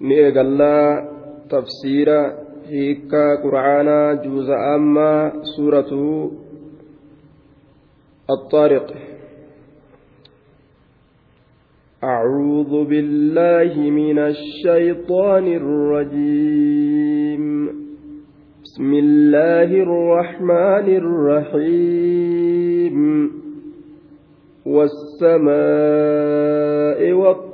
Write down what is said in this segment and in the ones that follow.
ni eegallaa tafsiira qur'aanaa juuza ammaa suuratu الطارق أعوذ بالله من الشيطان الرجيم بسم الله الرحمن الرحيم والسماء والطارق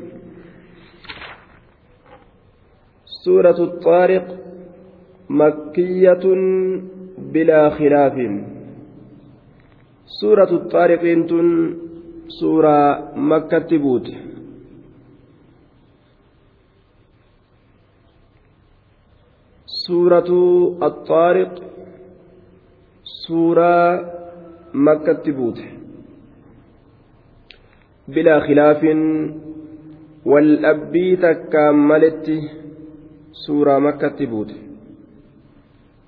سورة الطارق مكية بلا خلاف. سورة الطارق تن سورة مكة تبوت. سورة الطارق سورة مكة تبوت. بلا خلاف. والأبي تكاملت. سورة مكة تبوت.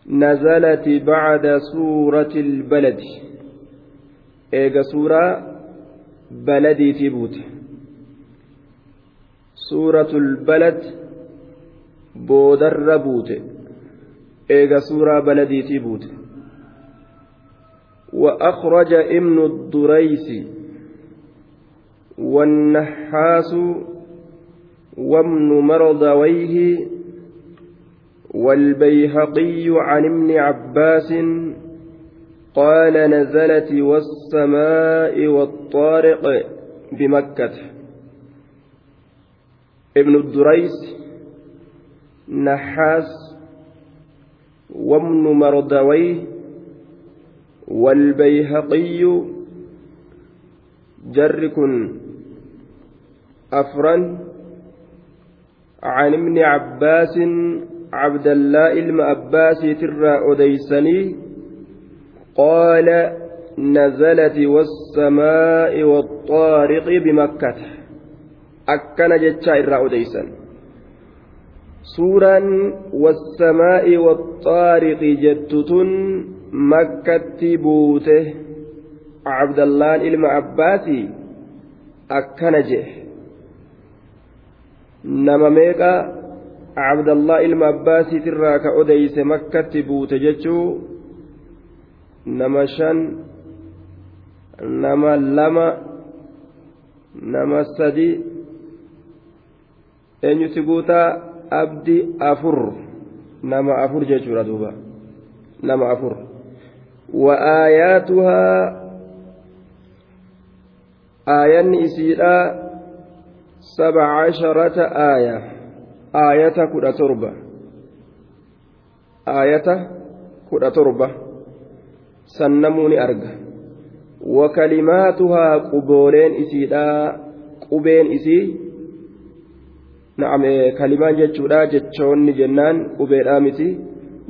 نزلت بعد سورة البلد. إيجا سورة بلدي تبوت. سورة البلد بودر بوت. إيجا سورة بلدي تبوت. وأخرج ابن الدريس والنحاس وابن مرضويه والبيهقي عن ابن عباس قال نزلت والسماء والطارق بمكة. ابن الدريس نحاس وابن مردويه والبيهقي جرك أفرا عن ابن عباس إلم أباسي ترى أديسني قال نزلت والسماء والطارق بمكة. أكن جتشا إرى سورا والسماء والطارق جتتن مكة بوته. عبد الله إلم أباسي أكن جه. نما abdallah ilma abbaasiitirraa ka odeyse makkatti buute jechuu nama shan nama lama nama sadi eenyuti guutaa abdi afur nama afur jechuudha duuba nama afur وآياتها آية إسيرا سبع عشرة آية aayata kudha torba aayata kudha torba sannamuu arga wakalimaatuhaa qubooleen isiidha qubeen isii na'am kalimaan jechuudha jechoonni jennaan qubeedhaa miti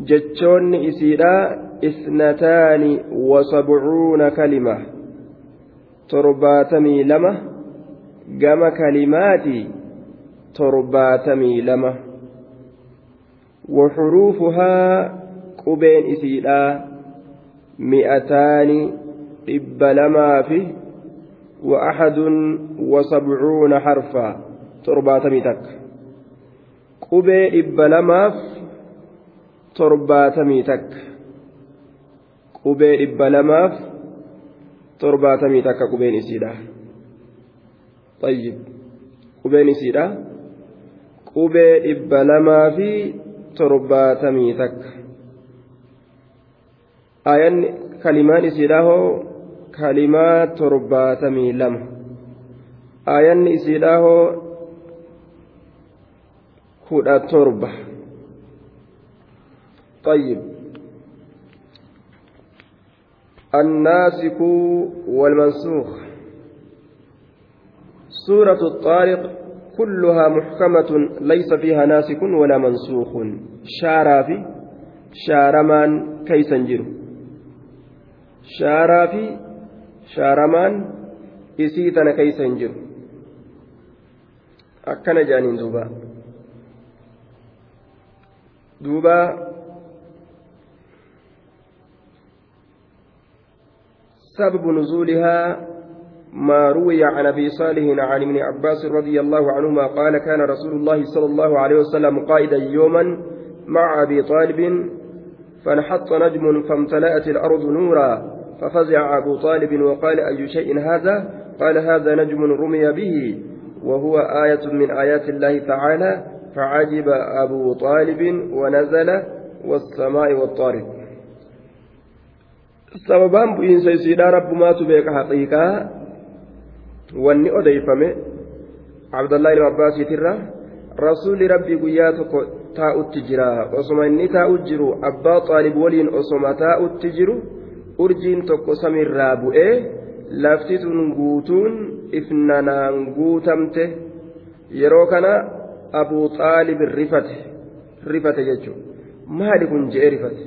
jechoonni isiidha isnataani wasabcuuna kalima torbaatamii lama gama kalimaatii torbaatamii lama. وحروفها qubeen isiidha mi'ataani dhibba lamaa fi وأحد وسبعون حرفا ترباتمي تك قبي إبلماف ترباتمي تك قبي إبلماف ترباتمي تك قبين إسيدا طيب قبين إسيدا قبي إبلماف ترباتمي تك آيان كلمان إسيدا هو kalimaa torbaatamii lama. Aayanni isiidhaa hoo kudha torba. طيب الناسك والمنسوخ سورة الطارق كلها محكمة ليس فيها ناسك ولا منسوخ. شارا في شارمان كيسنجر شارا في shaaramaan isii tana keeysa hin jiru akkana jedhaniin duuba duuba سبب نزولها ما روي عن أبي صالح عن ابن عباس رضي الله عنهما قال كان رسول الله صلى الله عليه وسلم قائدا يوما مع أبي طالب فانحط نجم فامتلأت الأرض نورا ففزع أبو طالب وقال أي شيء هذا؟ قال هذا نجم رمي به وهو آية من آيات الله تعالى فعجب أبو طالب ونزل والسماء والطارق. sababaan bu'iinsa isiidhaa rabbumaatu beeka haqiiqaa wanni odeeyfame abdallahi ilma abbaasiitirra rasuulli rabbii guyyaa tokko taa'utti jira osoma inni taa'u jiru abbaa xaalib waliin osoma taa'utti jiru urjiin tokko samiirraa bu'ee lafti tun guutuun ifnanaan guutamte yeroo kana abuu xaalib rifate rifate jechuun maali kun je'e rifate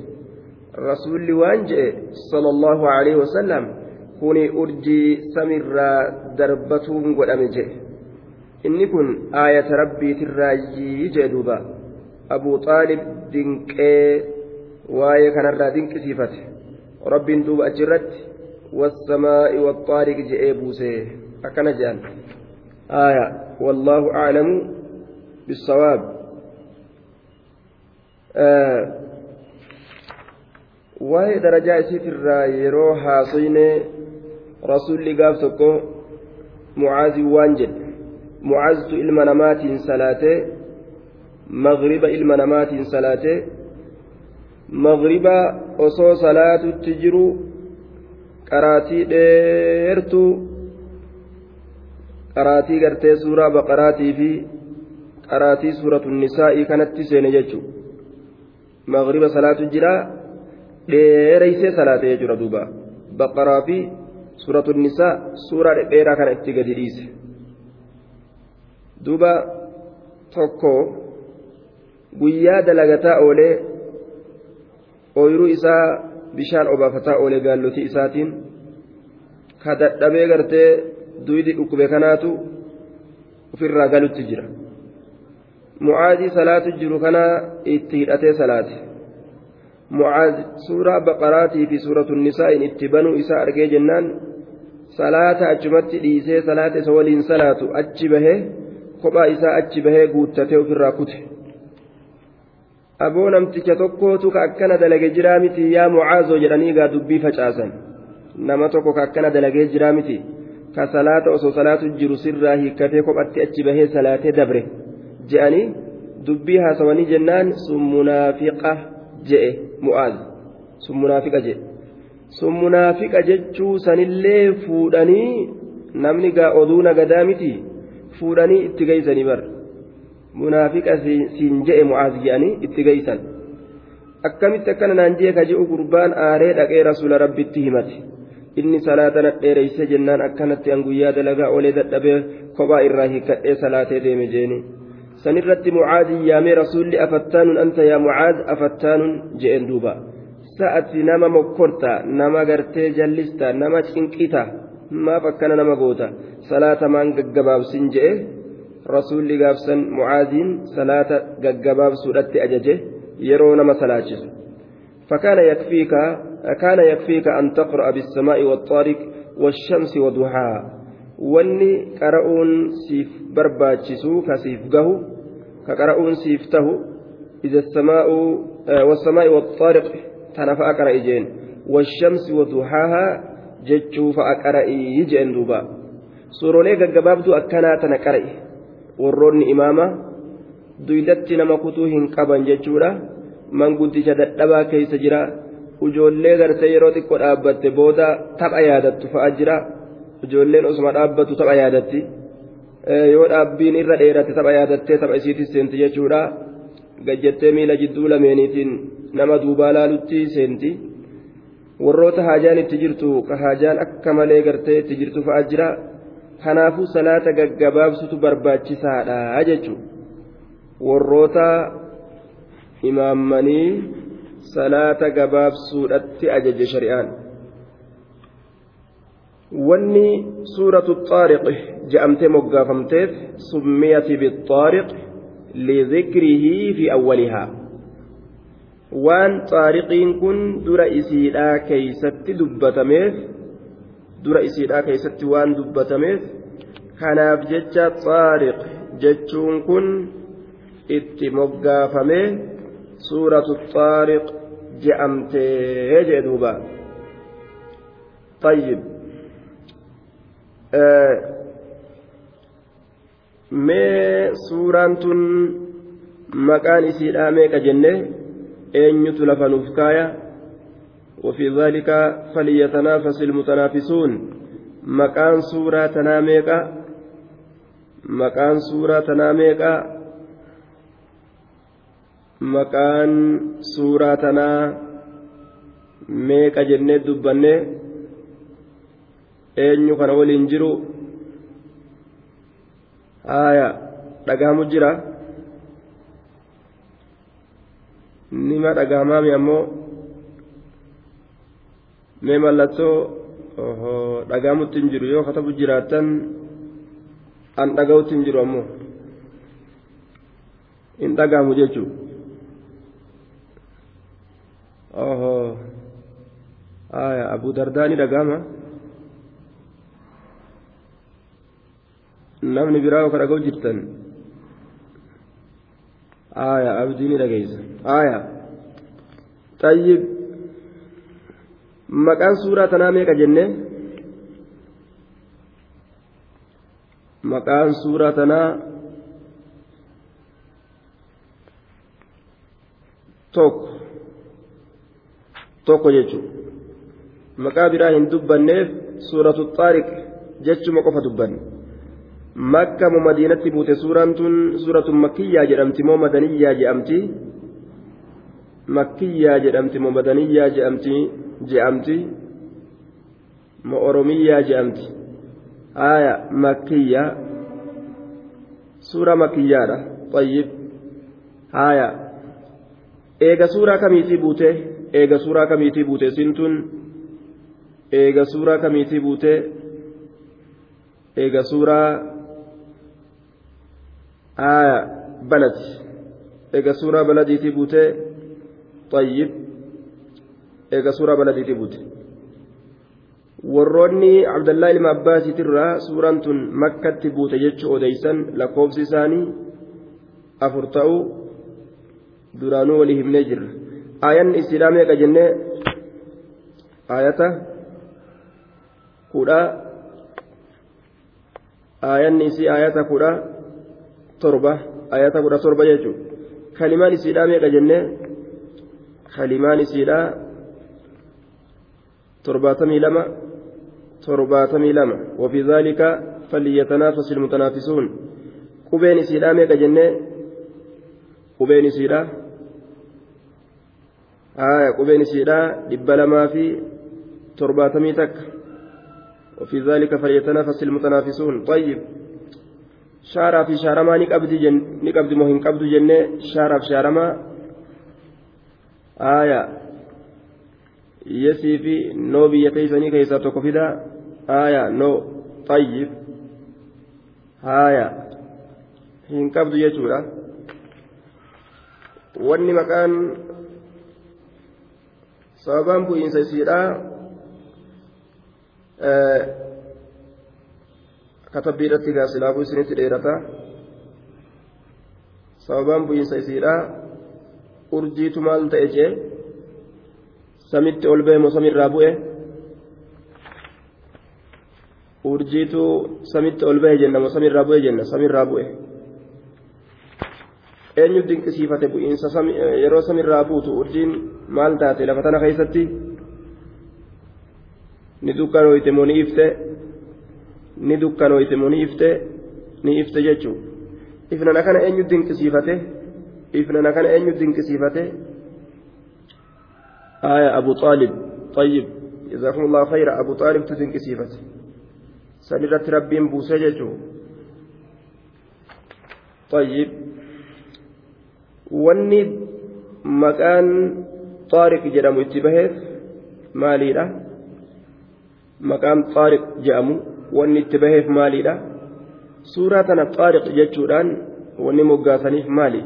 rasuulli waan je'e sallallahu alaihi wasallam kuni urjii samiirraa darbatuun godhame je'e inni kun aayata rabbiitirraayyii jee duuba abuu xaalib dinqee waa'ee kanarraa dinqisiifate. rabbiin duuba achirratti والطارق جئي بوسي أكن جان آية والله أعلم بالصواب آه waa'ee darajaa isiitirraa yeroo haasofne rasuulli gaaf tokko mucaazii waan jedhe mucaaztu ilma namaatiin salaatee magriba ilma namaatiin salaatee magriba osoo salaatutti jiru qaraatii dheertuu qaraatii gartee suuraa baqaraatii fi qaraatii suuratu nisaa'ii kanatti seene jechuudha magriba salaatu jira dheereysee salaate jechuudha duuba baqaraa fi suuratu nisaa suuraa dhedheeraa kana itti gadi dhiise duuba tokko guyyaa dalagataa oolee ooyiruu isaa bishaan obaafataa oolee gaallotii isaatiin ka dadhabee gartee duydi dhukkube kanaatu ofirraa galutti jira mucaadii salaatu jiru kana itti hidhatee salaate suuraa baqaraatii fi suuratu nisaa'in itti banuu isaa argee jennaan salaata achumatti dhiisee salaata isa waliin salaatu achi bahee kophaa isaa achi bahee guuttatee ofirraa kute aboo namticha tokkootu ka akkana dalage jiraa miti yaa mucaazoo jedhanii gaa dubbii facaasan nama tokko ka akkana dalagee jiraa miti ka salaata osoo salaatu jiru sirraa hiikkatee kophatti achi je'e mu'aaz sun munaafiqa je'e sun munaafiqa jechuu sanillee fuudhanii namni gaa oduu nagadaa miti fuudhanii itti geeysanii bar munaafiqa siin je'e mu'aaz je'anii itti geeysan akkamitti akkana naan jee ka je'u gurbaan aaree dhaqee rasuula rabbitti himate inni salaata nadheereyse jennaan akkanatti an guyyaa dalagaa olee dadhabee kophaa irraa hiikkadhee salaatee deeme jeeni sanirratti mucaadin yaamee rasuulli afattaanun anta yaa mucaad afattaanun je'en duuba sa'ati nama mokkorta nama gartee jallista nama cinqita maaf akkana nama goota salaata maan gaggabaabsin je'e rasuulli gaafsan mucaadiin salaata gaggabaabsuudhatti ajaje yeroo nama salaachisu فكان يكفيك كان يكفيك أن تقرأ بالسماء والطارق والشمس وضحاها wanni qara'uun siif barbaachisu ka siif gahu ka qara'uun siif tahu waxaariq tana fa'a qara'i jeen washamsi waduhaahaa jechuu fa'a qara'ii jeen duuba suurolee gaggabaabduu akkanaa tana qara'i warroonni imaama duydatti nama kutuu hin qaban jechuudha manguddicha dadhabaa keessa jira ujoollee gartee yeroo xiqqoo dhaabbatte booda tapha yaadattu fa'a jira ijoolleen osuma dhaabbatu tapha yaadatti yoo dhaabbiin irra dheerate tapha yaadattee tapha isiitis seenti jechuudha. Gajjattee miila jidduu lameeniitiin nama duubaa laalutti seenti. Warroota haajaan itti jirtu ka haajaan akka malee gartee itti jirtu fa'a jira. Kanaafuu salaata gaggabaabsutu barbaachisaadha jechuudha. Warroota imaammanii salaata gabaabsuudhatti ajaje shari'aan. wanni suuratu xaariq je'amtee moggaafamteef summiyati bixaariq lidikrihi fi awwalihaa waan xaariqiin kun dura isiidhaa keeysatti dubbatameef dura isiidhaa keeysatti waan dubbatameef kanaaf jecha xaariq jechuun kun itti moggaafamee suuratu xaariq je'amtee jee طيب mee suuraan tun maqaan isiidhaa meeqa jenne eenyutu lafa nuuf kaaya وفي ذلك فليتنافس المتنافسون مكان سورة تناميكا مكان سورة تناميكا مكان سورة تنا ميكا جنة دبنة eenyu kana waliin jiru haaya dhagahamu jira nima dhagahamaami ammoo mee mallattoo dhagahamutti hin jiru yoo katabu jiraattan an dhaga'utti hin jiru ammoo hin dhagahamu jechuu haaya abu dardaa ni dhagahama namni biraa yoo ka dhaga'u jirtan aya abdii ni dhageeysa aya tayyib maqaan suuraa tanaa meeqa jenne maqaan suuraa tanaa tokko tokko jechuudha maqaa biraa hin dubbanneef suuratu xaariq jechuma qofa dubbanne buute suuraan tun suuratun makkiyyaa jedhamti moo madaniyyaa jedhamti makkiyyaa jedhamti moo madaniyyaa jedhamti jedhamti moo oromiyyaa jedhamti haaya makkiyyaa suura makkiyyaadha tayyib haaya eega suuraa kamiitii buute eega suuraa kamiitii buute sintun eega suuraa kamiitii buute eega suuraa آية بلد إيجا سورة بلدي تبوتي طيب إيجا سورة بلدي تبوتي warroonni abdallaa ilma abbaasiitirraa suuraan tun makkatti buute jechuu odeysan lakkoofsi isaanii afur ta'uu duraanuu walii himnee jirra aayanni isiidhaa meeqa jennee aayata kudha aayanni isii aayata kudha torba ayata kudha torba jechuun kalimaan isiidhaa meeqa jennee kalimaan isiidhaa torbaatamii lama torbaatamii lama وفي ذلك فليتنافس المتنافسون قبين isiidhaa meeqa jennee qubeen isiidhaa haya qubeen isiidhaa dhibba lamaa fi torbaatamii takka وفي ذلك فليتنافس المتنافسون طيب shaaraa fi shaaramaa ni qabdi moo hin qabdu jennee shaaraa fi shaaramaa aaya yesii fi noo biyya teeysanii keessaa tokko fida aaya noo xayyib haaya hin qabdu jechuudha wanni maqaan sababaan bu'iinsa isiidha sababaan bu'iinsa isiidha urjiitu maal ta'e jee samitti ol ba'e moo samiirraa bu'e urjiitu samitti ol ba'e jenna moo samiirraa bu'e jenna samiirraa bu'e eenyu dinqisiifate bu'iinsa yeroo samiirraa buutu urjiin maal taate lafa tana keessatti ni dukkanooyte moo ni ifte ni dukkanooytemoo ni ifte ni ifte jechuun. Ifnana kana eenyu dinqisiifate? Ifnana kana eenyu dinqisiifate? Aya abu xaalib xayyib jazakumullah khayra abu xaalibtu dinqisiifate. San irratti rabbiin buusee jechuun. Xayyib wanni maqaan xaariq jedhamu itti baheef maaliidha? Maqaan xaariq jedhamu wanni itti baheef maaliidha suuraa tana xaariq jechuudhaan wanni moggaasaniif maali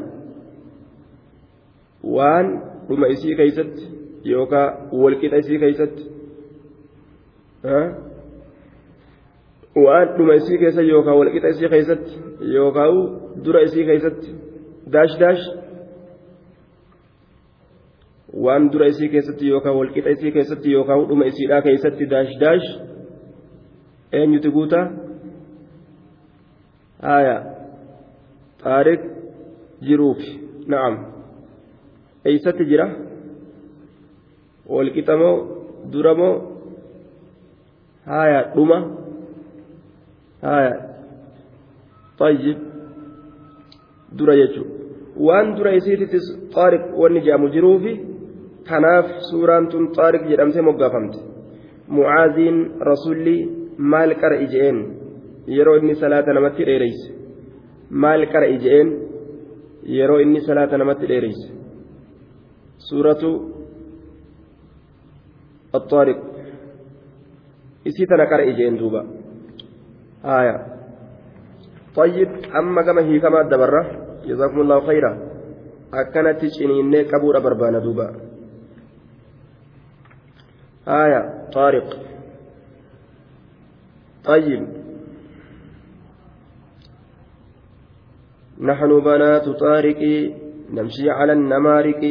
waan dhuma isii keeysatti yookaan walqixa isii keeysatti waan dhuma isii keessa yookaan walqixa isii keeysatti yookaan dura isii keeysatti daash daash waan dura isii keessatti yookaan walqixa isii keessatti yookaan dhuma isiidhaa keessatti daash daash eenyuti guuta haaya xaariq jiruufi na'am eeysatti jira walqixa moo dura moo haaya dhuma haaya طيب dura jechuudha waan dura isiititti xaariq wanni jedhamu jiruufi kanaaf suuraan tun xaariq jedhamtee moggaafamte mucaaziin rasulli maal qara ija'een yeroo inni salaata namatti dheereyse maal qara ija'een yeroo inni salaata namatti dheereyse suuratu الطارق tana qara ija'een duuba haaya طيب أما كما هي كما دبره جزاكم الله خيرا أكنت شنين قبور بربان دوبا آية طارق طيب. نحن بنات طارق نمشي على النمارق.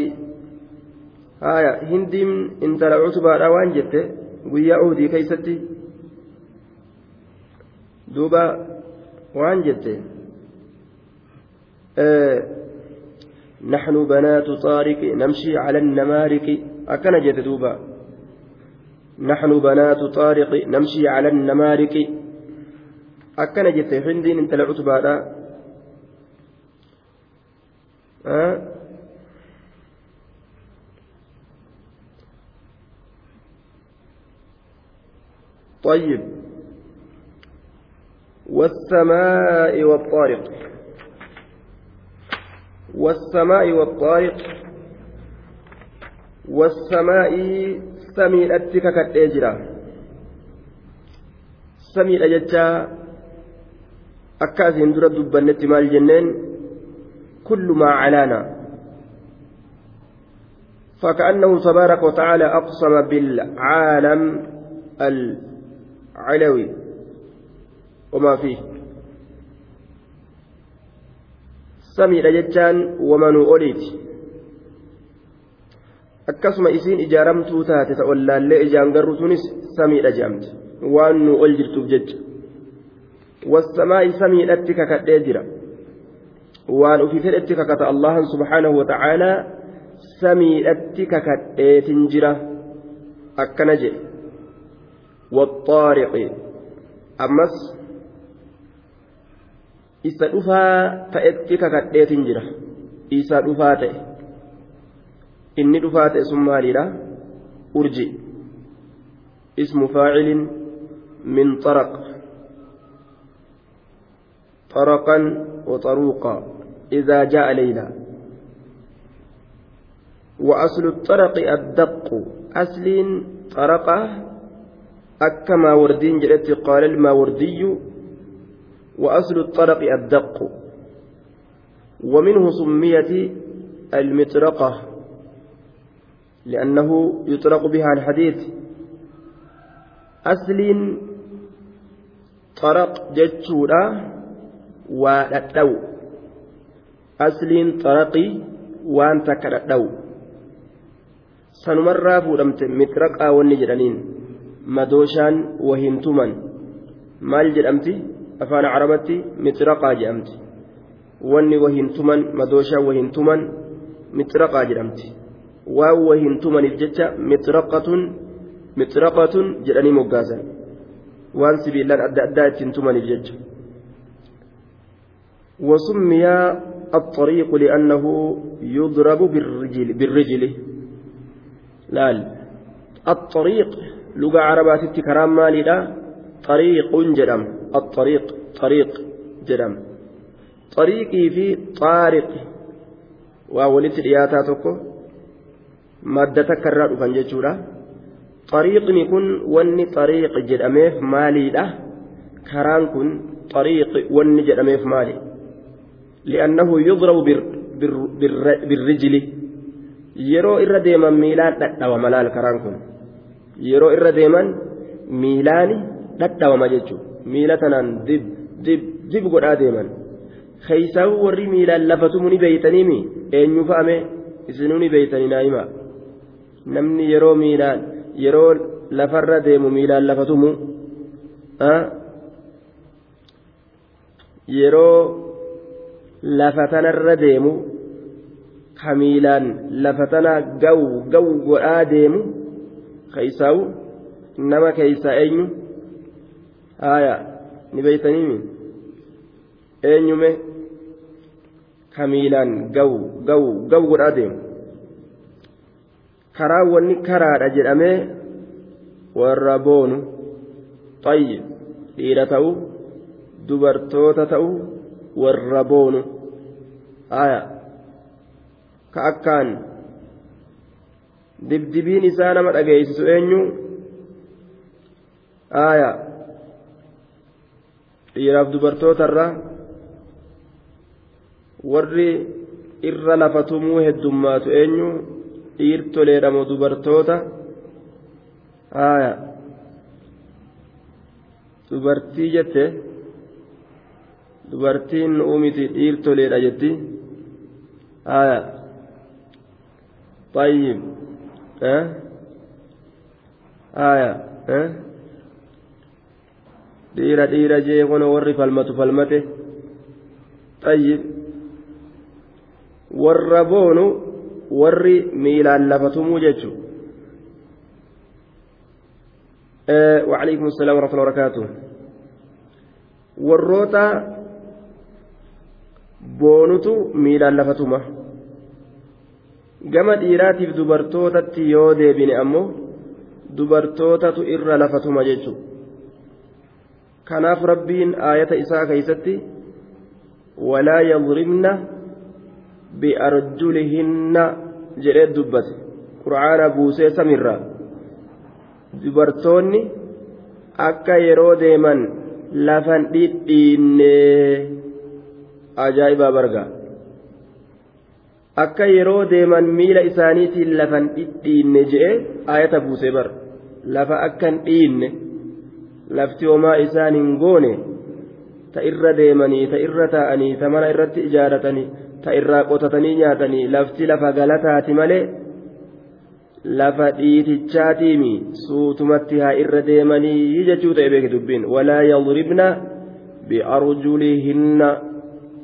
آية هندم انت لعتبى روان جت ويا عودي كيستي دوبا وان جت. آه نحن بنات طارق نمشي على النمارق. أكن جت دوبا. نحن بنات طارق نمشي على النمارق أكن جت هندين انت العتبى أه؟ طيب. والسماء والطارق. والسماء والطارق. والسماء سمي أتك كالإجرة سمي الأججة أكاسين درد دبنت مال جنين كل ما علانا فكأنه تبارك وتعالى أقسم بالعالم العلوي وما فيه samiidha jechaan wamanuu oliiti. Akkasuma isiin ijaaramtuu taate ta ollaallee ijaan garru tunis samiidha jedhamti waan nu ol jirtuuf jecha wasamaa'i samiidhatti kakadhee jira waan ufii fedhetti kakata allahan subhaanahu watacaalaa samiidhatti kakadheetin jira akkana jedhe waxaariqi ammas isa dhufaa ta'etti kakadheetin jira isa dhufaa ta'e inni dhufaa ta'e sun maaliidha? Urji. Ismu faacilin min xaraq طرقا وطروقا إذا جاء ليلا وأصل الطرق الدق أصل طرقة أكما وردين جلت قال الماوردي وأصل الطرق الدق ومنه سميت المطرقة لأنه يطلق بها الحديث أصل طرق جتشورا ودتو أصل طرقي وأنت كدتو sanumarraa fuudhamte mitraqaa wanni jedhaniin madooshaan wahintuman maal jedhamti afaan carabatti mitraqaa jedhamti wanni wahintuman madooshaan wahintuman mitraqaa waan wahintumaniif jecha mitraqatun mitraqatun jedhanii moggaasan waan sibiilaan adda addaa ittiin tumaniif jecha وسمي الطريق لأنه يضرب بالرجل, بالرجل laal الطريق لغة عربات كرام مالي طريق جدم الطريق طريق جدم طريقي في طارق وولدت الإياتا تكو madda takka irraa dhufan jechuudha. Xariiqni kun wanni xariiq jedhameef maaliidha? Karaan kun xariiq wanni jedhameef maali? Li'annahu yudrabu birrijili yeroo irra deeman miilaan dhadhawama laal karaan kun. Yeroo irra deeman miilaan dhadhawama jechuudha. Miila tanaan dib dib dib godhaa deeman. Keeysaa warri miilaan lafatumu ni beeytaniimi eenyu fa'ame isinuu ni beeytanii naa'imaa namni yeroo miilaan yeroo lafarra deemu miilaan lafatumu yeroo lafa tanarra deemu. hamiilaan lafa tana gawu gawu godhaa deemu keeysaa'u nama keeysaa eenyu? Haaya ni beeytaniimi eenyume? Hamiilaan gawu gawu gawu godhaa deemu karaa wanni karaadha jedhamee warra boonu xayyib dhiira ta'u dubartoota ta'u warra boonu haaya ka akkaan dibdibiin isaa nama dhageessisu eenyu aaya dhiiraaf dubartootarra warri irra lafatumuu heddummaatu eenyu dhiirtoleedhamo dubartoota aaya dubartii jette dubartiin uumiti dhiirtoleedha jetti aaya طيب أه؟ آية أه؟ dhiira dhiira jee kun warri falmatu falmate xayyib warra boonu warri miilaan lafatumuu jechu وعليكم السلام ورحمة الله وبركاته warroota boonutu miilaan lafatuma gama dhiiraatiif dubartootatti yoo deebine ammoo dubartootatu irra lafatuma jechu kanaaf rabbiin aayata isaa keeysatti walaa yadribna biarjulihinna jedhee dubbate. Qur'aana buusee samirraa. Dubartoonni akka yeroo deeman lafan dhidhiinne ajaa'ibaa bargaa. Akka yeroo deeman miila isaaniitiin lafan dhidhiinne je'e ayata buusee bar lafa akkan dhiinne lafti homaa isaan hin goone ta irra deemanii ta irra taa'anii ta mana irratti ijaaratanii ta irraa qotatanii nyaatanii lafti lafa galataati malee lafa dhiitichaatiimi suutumatti haa irra deemanii jechuu ta'e beeke dubbiin walaa yadribna biarjulihinna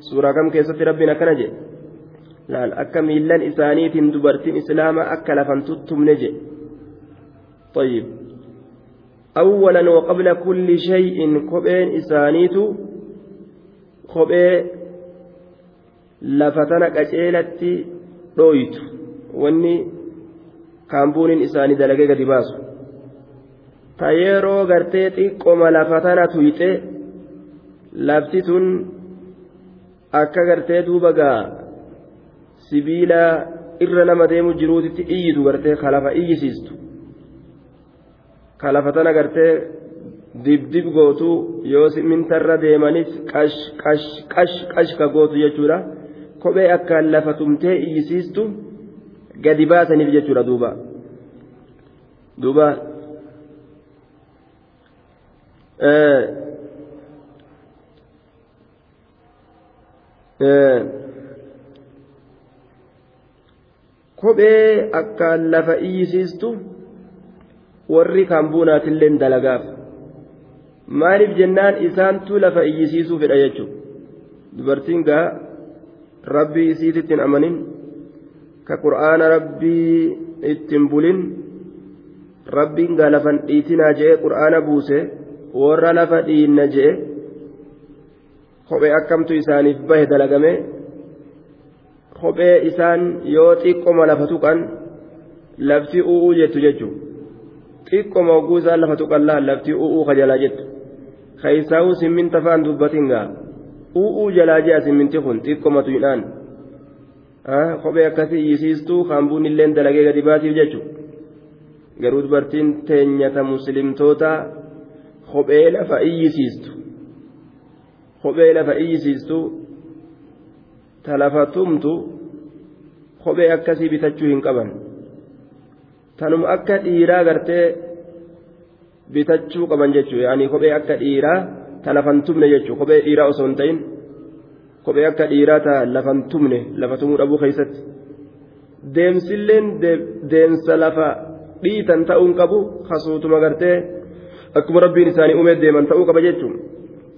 suuraa kam keessatti rabbiin akkana jedhe laal akka miillan isaaniitiin dubartiin islaamaa akka lafan tuttumne jedhe طيب أولا وقبل كل شيء كوبين إسانيت lafa tana qaceelatti dhooytu. Wanni kaambuuniin isaanii dalagee gadi baasu. Ta yeroo gartee xiqqoma lafa tana tuyxe lafti tun akka gartee duuba gaa sibiila irra nama deemu jiruutitti iyyitu gartee kalafa iyyisiistu. Kalafa tana gartee dibdib gootu yoo simintarra deemanis qash qash qash qash ka gootu jechuudha. Kophee akkaan lafa tumtee iyyisiistu gadi baasaniif jechuudha duuba. Duuba. Kophee akkaan lafa iyyisiistu warri kaambuunaatillee dalagaaf. Maaliif jennaan isaantu lafa iyyisiisuu fedha jechuudha? Dubartiin gaa rabbii isiititti hin amanin ka qur'aana rabbii ittiin bulin rabbiin gaa lafan dhiitinaa je'e qur'aana buuse warra lafa dhiinna je'e kophee akkamtu isaaniif bahe dalagame kophee isaan yoo xiqqoma lafa tuqan lafti u'uu jettu jechuudha xiqqoma hogguu isaan lafa tuqan laan lafti u'uu ka jalaa jettu. Keessaa'uu simminta faan dubbatin gaa u'uu jalaa je'a simminti kun xiqqomatu hidhaan kophee akkasii iyyisiistuu hambuun illee dalagee gadi baasiif jechuudha garuu dubartiin teenyata muslimtoota kophee lafa iyyisiistu kophee lafa iyyisiistu ta tumtu kophee akkasii bitachuu hin qaban tanuma akka dhiiraa gartee bitachuu qaban jechuudha yaani kophee akka dhiiraa ta lafan tumne jechuudha kophee dhiiraa osoo hin ta'in kophee akka dhiiraa ta lafan tumne lafa tumuu dhabuu keessatti deemsilleen deemsa lafa dhiitan ta'uun qabu hasuutuma gartee akkuma rabbiin isaanii uumee deeman ta'uu qaba jechuun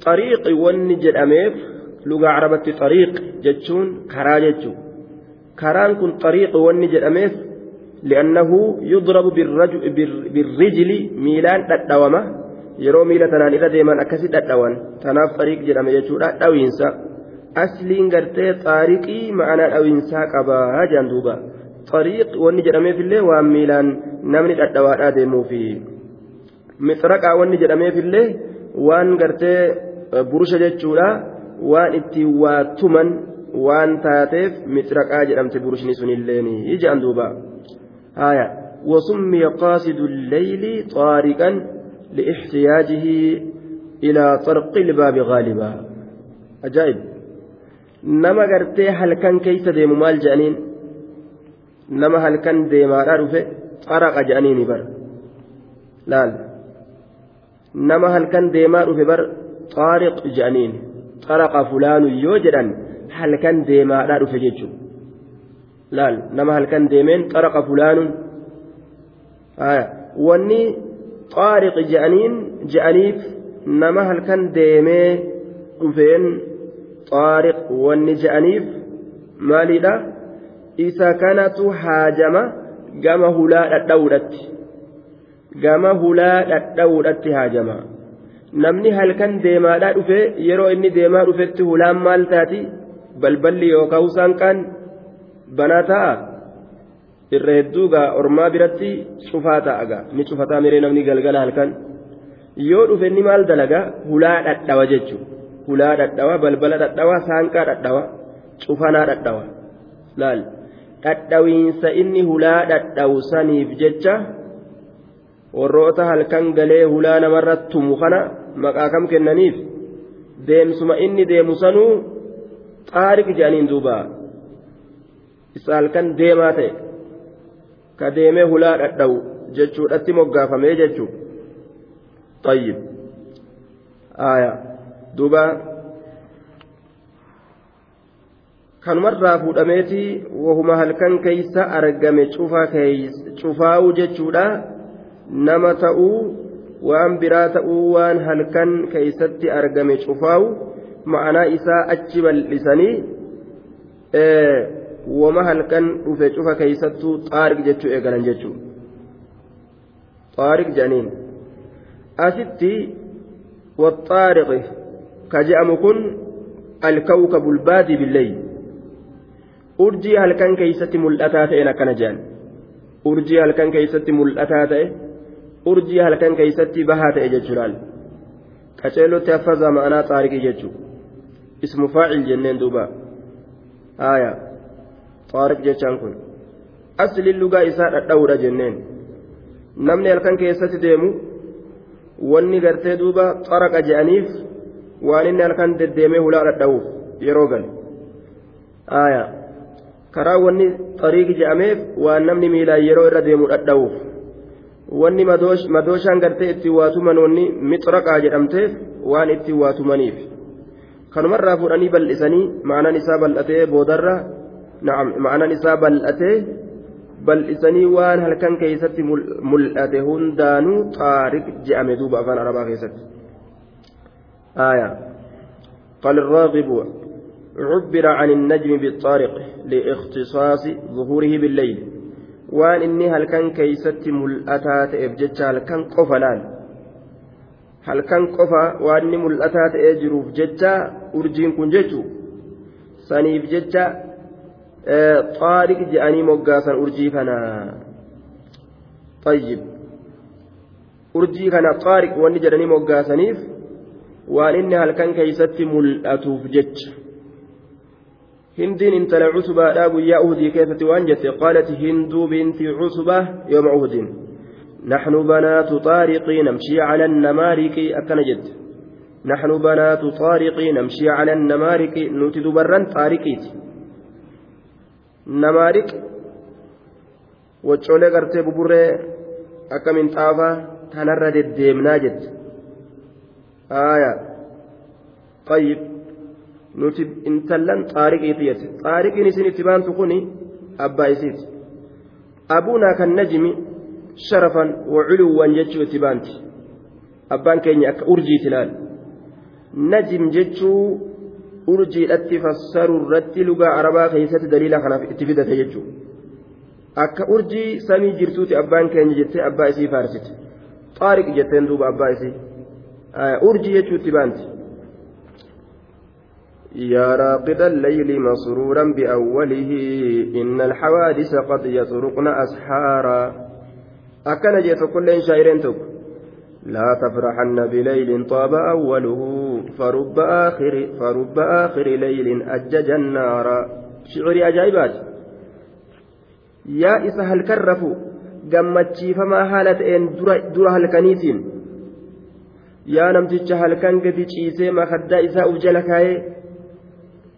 xariiqi wanni jedhameef lugaa arabatti xariiq jechuun karaa jechuun karaan kun xariiqi wanni jedhameef li'annahu yudrabu birrijili miilaan dhadhawama yeroo miila tanaan irra deeman akkasi dhadhawan tanaaf xariiq jedhama jechuudha dhawiinsa. Asliin gartee xaariqii maana dhawiinsaa qabaa jaan duuba. Xariiq wanni jedhameefillee waan miilaan namni dhadhawaadhaa deemuufi. Mixraqaa wanni jedhameefillee waan gartee e, burusha jechuudha. Waan ittiin waa tuman waan taateef mixraqaa jedhamte burushni sunilleen jaan duuba. Haya wasummiya qaasidu leyli xaariqan لاحتياجه إلى طرق الباب غالبا أجائب nama gartee halkan keeysa deemu maal je'aniin nama halkan deemaadhaa dhufe xaraqa je'aniini bar laal nama halkan deemaa dhufe bar xaariq je'aniin xaraqa fulaanu yoo jedhan halkan deemaadhaa dhufe jechuudha laal nama halkan deemeen xaraqa fulaanuun wanni xaariq je'aniin je'aniif nama halkan deemee dhufeen xaariq wanni je'aniif maalidha isa kanatu haajama gama hulaa dhadha'uudhatti gama hulaa dhadha'uudhatti haajama namni halkan deemaadhaa dhufe yeroo inni deemaa dhufetti hulaan maal taati balballi yookaan saanqaan banaa ta'a irra hedduu gaa ormaa biratti cufaa ta'a gaa. Ni cufataa miree namni galgala halkan. Yoo dhufe inni maal dalagaa hulaa dhadhawa jechuudha. hulaa dhadhawa balbala dhadhawa saanqaa dhadhawa cufanaa dhadhawa. Laal dhadhawiinsa inni hulaa dhadhawu saniif jecha warroota halkan galee hulaa namarra tumu kana maqaa kam kennaniif? Deemsuma inni deemu sanuu xaariq jedhaniin duuba. Isa halkan deemaa ta'e ka deemee hulaa dhadhawu jechuudhatti moggaafamee jechuu طيب آية duuba kanumarraa fuudhameeti wahuma halkan keeysa argame cufaa'u jechuudha nama ta'uu waan biraa ta'uu waan halkan keeysatti argame cufaa'u ma'anaa isaa achi bal'isanii wama halkan dhufe cufa keeysattuu xaariq jechuu eegalan jechuu. Xaariq jedhaniin asitti waxaariqi كجأم كن الكوكب البادي بالليل أرجي هل كان كيست ملأتات إلى كنجان أرجي هل كان كيست ملأتات أرجي هل كان كيست بهات إججلال كشيلو تفز معنا طارق ججو اسم فاعل جنين دوبا آية طارق taarif jechaan kun asliin lugaa isaa dhadha'uudha jenneen. Namni halkan keessatti deemu wanni gartee duuba xaraqa je'aniif waan inni halkan deddeemee hulaa dhadha'uuf yeroo gale. Aayaa karaa wanni xariiqi je'ameef waan namni miilaan yeroo irra deemu dhadha'uuf. Wanni madooshaan gartee ittiin waatuman wanni mixraqaa jedhamteef waan ittiin waatumaniif. Kanumarraa fuudhanii bal'isanii maanaan isaa bal'atee boodarra. Ma'anaan isaa bal'atee bal'isanii waan halkan keessatti mul'ate hundaanuu xaariq je'ame duuba afaan arabaa keessatti. آية قال الراغب عبر عن النجم بالطارق لاختصاص ظهوره بالليل inni halkan keeysatti mul'ataa ta'eef jecha halkan qofa laal halkan qofa waan inni mul'ataa ta'ee jiruuf jecha urjiin kun jechu saniif jecha xaariq je'anii moggaasan urjii kana طيب. urjii kana xaariq wanni jedhanii moggaasaniif waan inni halkan keeysatti mul'atuuf jecha هندين انت لعتبة لا بيا أهدي كيف توانجت قالت هند بنت عتبة يوم أهد. نحن بنات طارق نمشي على النمارك. أكنجد نحن بنات طارق نمشي على النمارك. نوتي برا طارقيت. namaa dhiqe waccoolee gartee buburree akka minxaafaa tanarra deddeemnaa jette. Aayaa tayyib nuti intallan xaariqiiti jette xaariqiin isin itti baantu kun abbaa isiiti. Abuunaa kan najmi sharafan waculuwwan jechuu itti baanti. Abbaan keenya akka urjiiti laal. Najim jechuu urjiidhatti fassaru irratti lugaa arabaa keessatti daliila kanaaf itti fidate jechuu akka urjii samii jirtuuti abbaan keenya jettee abbaa isii faarsite xaariq jetteen duuba abbaa isii urjii jechuu itti baanti يا راقد الليل مسرورا بأوله إن الحوادث قد يطرقن أسحارا أكن جيت كل شاعر لا تفرحن بليل طاب أوله فرب آخر فرب آخر ليل أجج النار شعري أجايبات يا إسا هل كرفوا gammachiifamaa فما ta'een dura halkaniitiin yaa namticha halkan gadi ciisee makaddaa isaa uf jala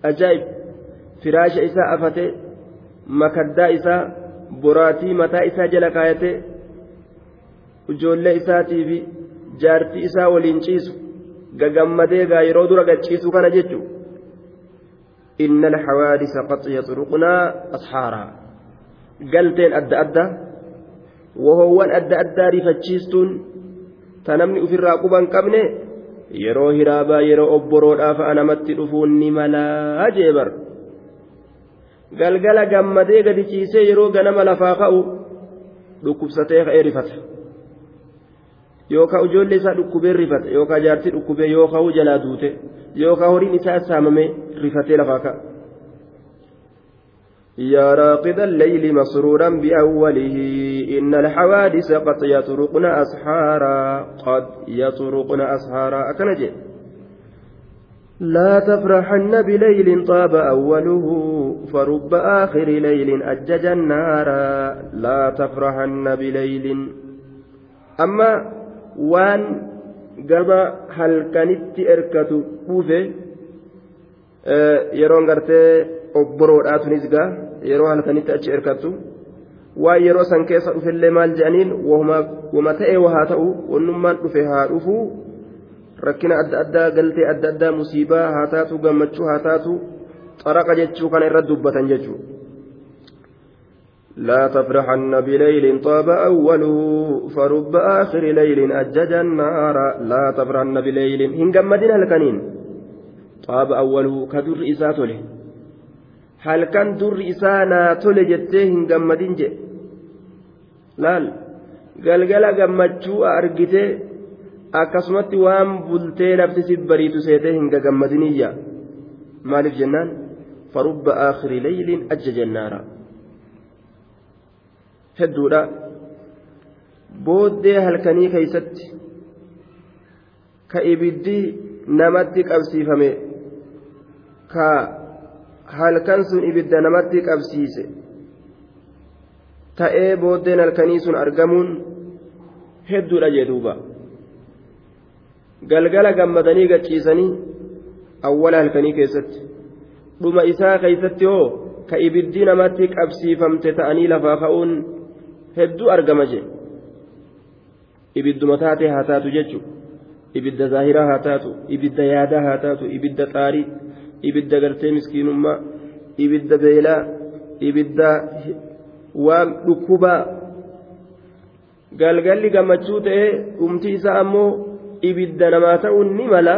ajaa'ib firaasha isaa afate makaddaa isaa boraatii mataa isaa jala kaayate ijoollee isaatii fi jaartii isaa waliin ciisu gagammadee gaa yeroo dura gachiisu kana jechuun inna alxawaadisa qad yaxruqnaa ashaaraa galteen adda addaa wahoowwan adda addaa rifachiistuun ta namni ofirraa quban qabne yeroo hiraabaa yeroo obboroodhaaf namatti dhufuun ni malaa jeebar galgala gammadee gadi ciisee yeroo ganama lafaa ka'u dhukkubsatee ka'ee rifata yookaan ijoollee isaa dhukkubee rifata yookaan jaartii dhukkubee yookaan jalaa duute yookaan horiin isaa saamamee rifatee lafaa ka'a. يا راقد الليل مسرورا بأوله إن الحوادث قد يطرقن أسحارا قد يطرقن أسحارا أكنجي لا تفرحن بليل طاب أوله فرب آخر ليل أجج النار لا تفرحن بليل أما waan gama halkanitti erkatu kuufe e, yeroon gartee obboroodhaa tunis gaa yeroo halkanitti achi erkatu waan yeroo san keessa dhufellee maal jedhaniin wama tae waa ta'u wannummaan dhufe haa dhufuu rakkina adda addaa galtee adda addaa musiibaa haa taatu gammachuu haa taatu xaraqa jechuu kana irratti dubbatan jechuudha. لا تفرحن بليل طاب أوله فرب آخر ليل أجج النار لا تفرحن بليل هن جمدين هلكنين طاب أوله كدر إساته halkan durri isaa naa tole jettee hin gammadin jedhe laal galgala gammachuu argitee akkasumatti waan bultee lafti si bariitu seetee hin gagammadiniyya maaliif jennaan farubba aakhiri leeyliin ajja jennaara hedduudha. Booddee halkanii keeysatti ka ibiddi namatti qabsiifame ka halkan sun ibidda namatti qabsiise. Ta'ee booddeen halkanii sun argamuun hedduudha jee duuba. Galgala gammadanii gachiisanii awwala halkanii keessatti. Dhuma isaa keeysatti hoo ka ibiddi namatti qabsiifamte ta'anii lafaa ka'uun hedduu argama jee. Ibidduma taate haa taatu jechuudha ibidda zaahiraa haa taatu ibidda yaadaa haa taatu ibidda xaarii ibidda gartee miskiinummaa ibidda beelaa ibidda waan dhukkubaa. Galgalli gammachuu ta'ee dhumti isaa ammoo ibidda namaa ta'uun ni mala.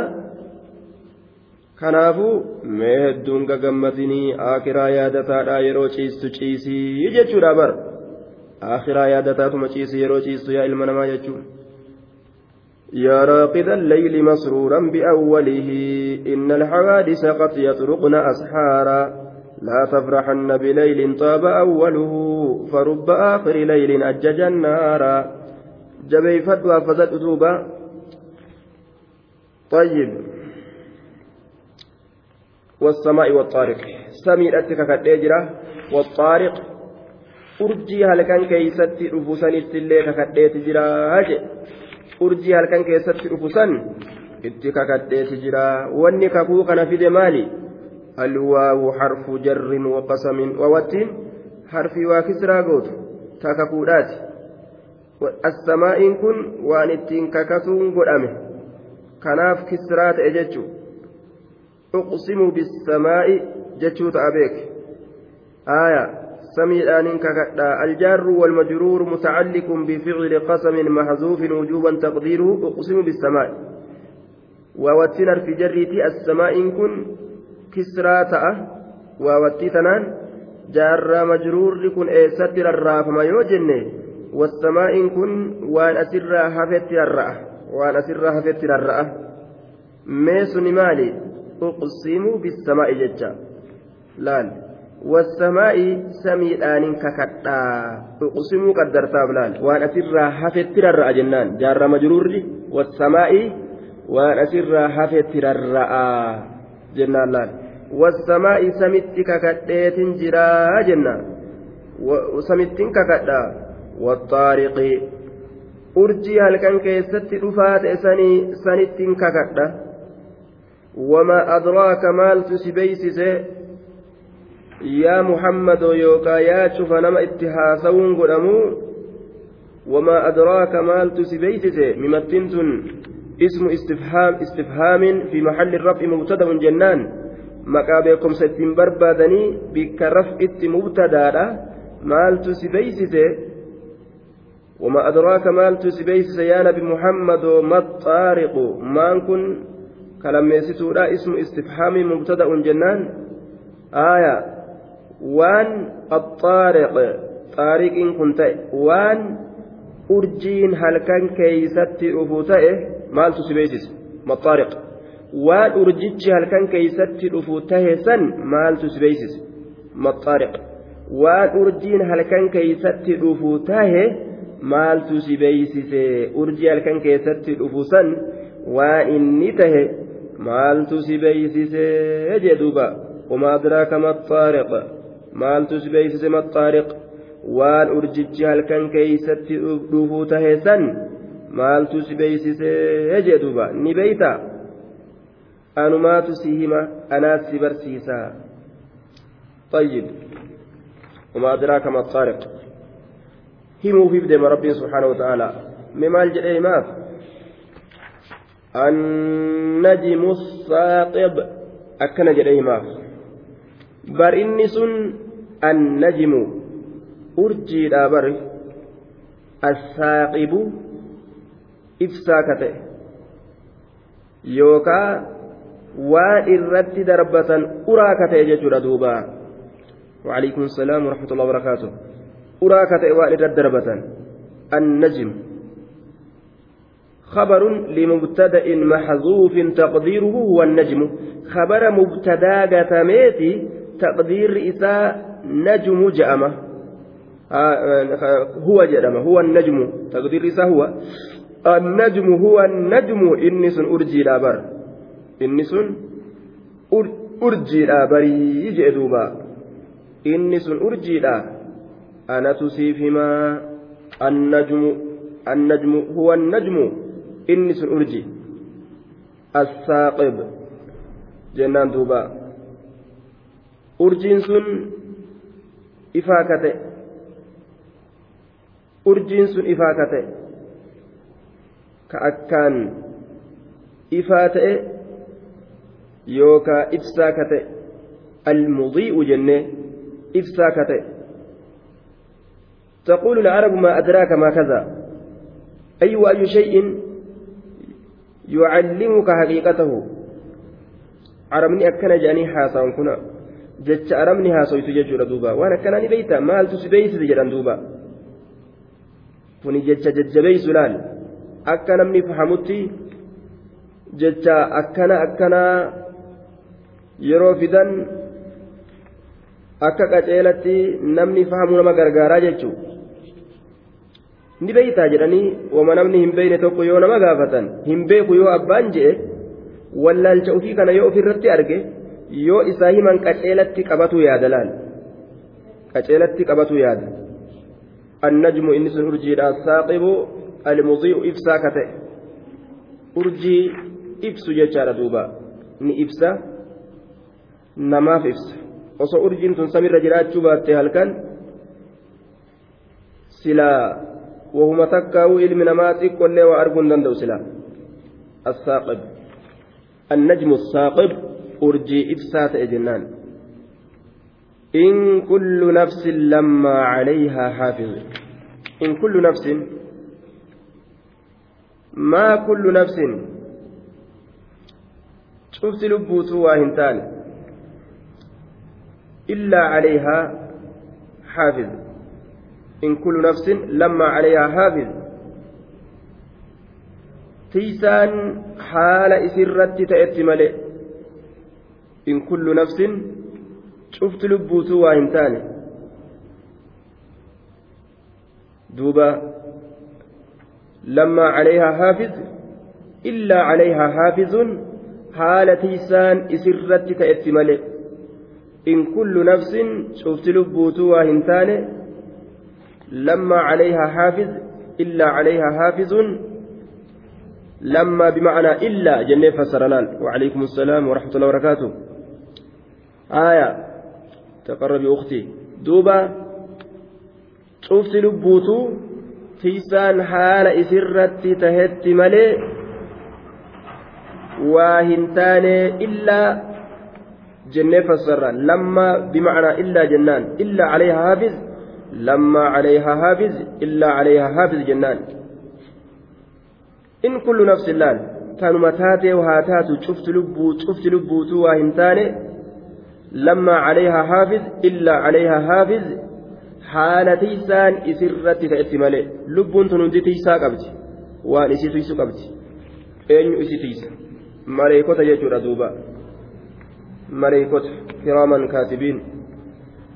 Kanaafuu mee hedduun gagammadinii akiraa yaadataadha yeroo ciistu ciisii jechuudha bar yaadataatuma ciisi yeroo ciistu yaa ilma namaa jechuun. يا راقد الليل مسرورا بأوله إن الحوادث قد يطرقن أسحارا. لا تفرحن بليل طاب أوله فرب آخر ليل أجج النار جبي فتوى فزت أتوبة. طيب. والسماء والطارق. سمي أتك كالإجرة والطارق هل كان كيست رفوسان التلي كالإجرة جرا urjii halkan keessatti dhufu san itti kakadheeti jira wanni kakuu kana fide maali alwaawu harfu jarrin waqasamin wawattiin harfii waa kisraa gootu ta kakuudhaati assamaa'iin kun waan ittiin kakasuun godhame kanaaf kisraa ta'e jechuu uqsimu bisamaa'i jechuu ta'a beek aayaa سميدان ككدا الجار والمجرور متعلق بفعل قسم محذوف وجوبا تقديره أقسم بالسماء. ووتنر في جريتي السماء إن كن كسرى تأه ووتتنان جار مجرور كن ستر الراف ما يوجن. والسماء إن كن وان أسر هفت الرأة وان أسر هفت الرأة ميسن مالي أقسم بالسماء ججا. لال. والسماء سميدان ككتا. أقسموا قدرتا بلال وأن اسرا حفتر الرأ جنان. جار مجرور والسماء وأن اسرا حفتر الرأ جنان لال والسماء سمت ككتيت جرا جنان. وسمت ككتا. والطارق urjii halkan keessatti dhufaa ta'e sanii sanittiin kakadha wama adraaka maaltu si yaa muhammadoo yookaa yaa cufa nama itti haasawuun godhamu wamaa adraaka maaltu si beeysise mimattiin tun ismu istifhaamin fi maxalli raf'i mubtada'un jennaan maqaa beekumsa ittiin barbaadanii bikka raf'itti mubtadaadha maaltu si beeysise وما أدراك ما تسبيس يا نبي محمد ما الطارق ما كن كلام يسيتورا اسم استفهام مبتدأ جنان آية waan axaariq xaariqiin kun ta'e waan urjiin halkan keeysatti dhufu ta'e maaltu si beeksise maxaariq waan urjichi halkan keeysatti dhufu tahe san maaltu si beeksise maxaariq waan urjiin halkan keeysatti dhufu tahe maaltu si beeksise urjii halkan keessatti dhufu san waan inni tahe maaltu si beeksise jedhuuba وما أدراك ما الطارق maaltu si beeksise maxxaariq waan urjichi halkan keeysatti dhufuu tahe san maaltu si beeksisee jee duuba ni beeyta anumaatu si hima anaat si barsiisaa طيب وما أدراك ما الطارق هموا في بدم ربي سبحانه وتعالى مما الجئ ماف النجم الثاقب أكن جئ ماف بر إني سن النجم أرجي دابر الثاقب إفساكته يوكا waan irratti darbatan uraa ka ta'e jechuudha duuba وعليكم السلام ورحمة الله وبركاته. أراك تأوان الدربة النجم. خبر لمبتدأ محذوف تقديره هو النجم. خبر مبتدأ قتميتي تقدير إساء نجم جأمة. هو جأمة. هو النجم. تقدير هو. النجم هو النجم. إنس أرجي لابر إنس أرجي لابري يجئ دوبا. إنس أرجي لا. أنا تسيفهما النجم النجم هو النجم. إنس أرجي. الثاقب. جنان دوبا. urjiin ifaa ka ta'e urjiin sun ifaa ka ta'e ka akkaan ifaa ta'e yookaa ibsaa ka ta'e almudii'u jennee ibsaa ka ta'e تقول العرب ما أدراك ما كذا أي وأي شيء يعلمك حقيقته عربني أكن جاني حاسا كنا جتش عربني حاسا يتججر دوبا وأنا كناني بيتا مال تسبيت جران دوبا kuni jecha jajjabeeysu laal akka namni fahamutti jecha akkana akkanaa yeroo fidan akka qaceelatti namni fahamu nama gargaaraa jechuu ni beeytaa jedhanii wama namni hin beeyne tokko yoo nama gaafatan hin beeku yoo abbaan je'e wallaalcha ufii kana yoo ofirratti arge yoo isaa himan qaceelatti qabatu yaada laal qaceelatti qabatu yaada النجم إنس أرجي الثاقب المضيء إفسا كتئ أرجي إفس ججار دوبا ni ibsa namaaf ibsa osoo urjiin tun samirra jiraachuu baatte halkan silaa wahuma takkaa'uu ilmi namaa xiqqollee waa arguu hin danda'u silaa urjii ibsaa ta'e jennaan. In kullu nafsin lammaa calayhaa haafiz in kullu nafsin maa kullu nafsin cufti lubbuutu waa hin taane illaa calayhaa haafiz in kullu nafsin lammaa calayhaa haafiz tiisaan haala isin irratti ta'etti malee إن كل نفس hin taane duuba lammaa calayhaa haafiz illaa calayhaa haafizun haala tiisaan isirratti ta'etti male in kullu nafsin cufti lubbuutuu waa hin taane lammaa calayhaa haafiz illaa calayhaa haafizun لما بمعنى إلا جنة فسرنان وعليكم السلام ورحمة الله وبركاته آية taqarrabi uktii duuba cufti lubbuutu tiisaan haala isirratti tahetti malee waa hin taane illaa jennee fassarra lamma bimacnaa illaa jennaan illaa calayhaa haafiz lamma calayhaa haafiz illaa calayhaa haafiz jennaan in kullu nafsin laal tanuma taatee haa taatu cufti lubbuu لما عليها حافظ إلا عليها حافظ حال تيسان إسرت تأتي مالي. لبون تنودي تيسا قبتي. وان إسي تيسو قبتي. أين إسي تيسا ملائكة يجور دوبا. ملائكة كراما كاتبين.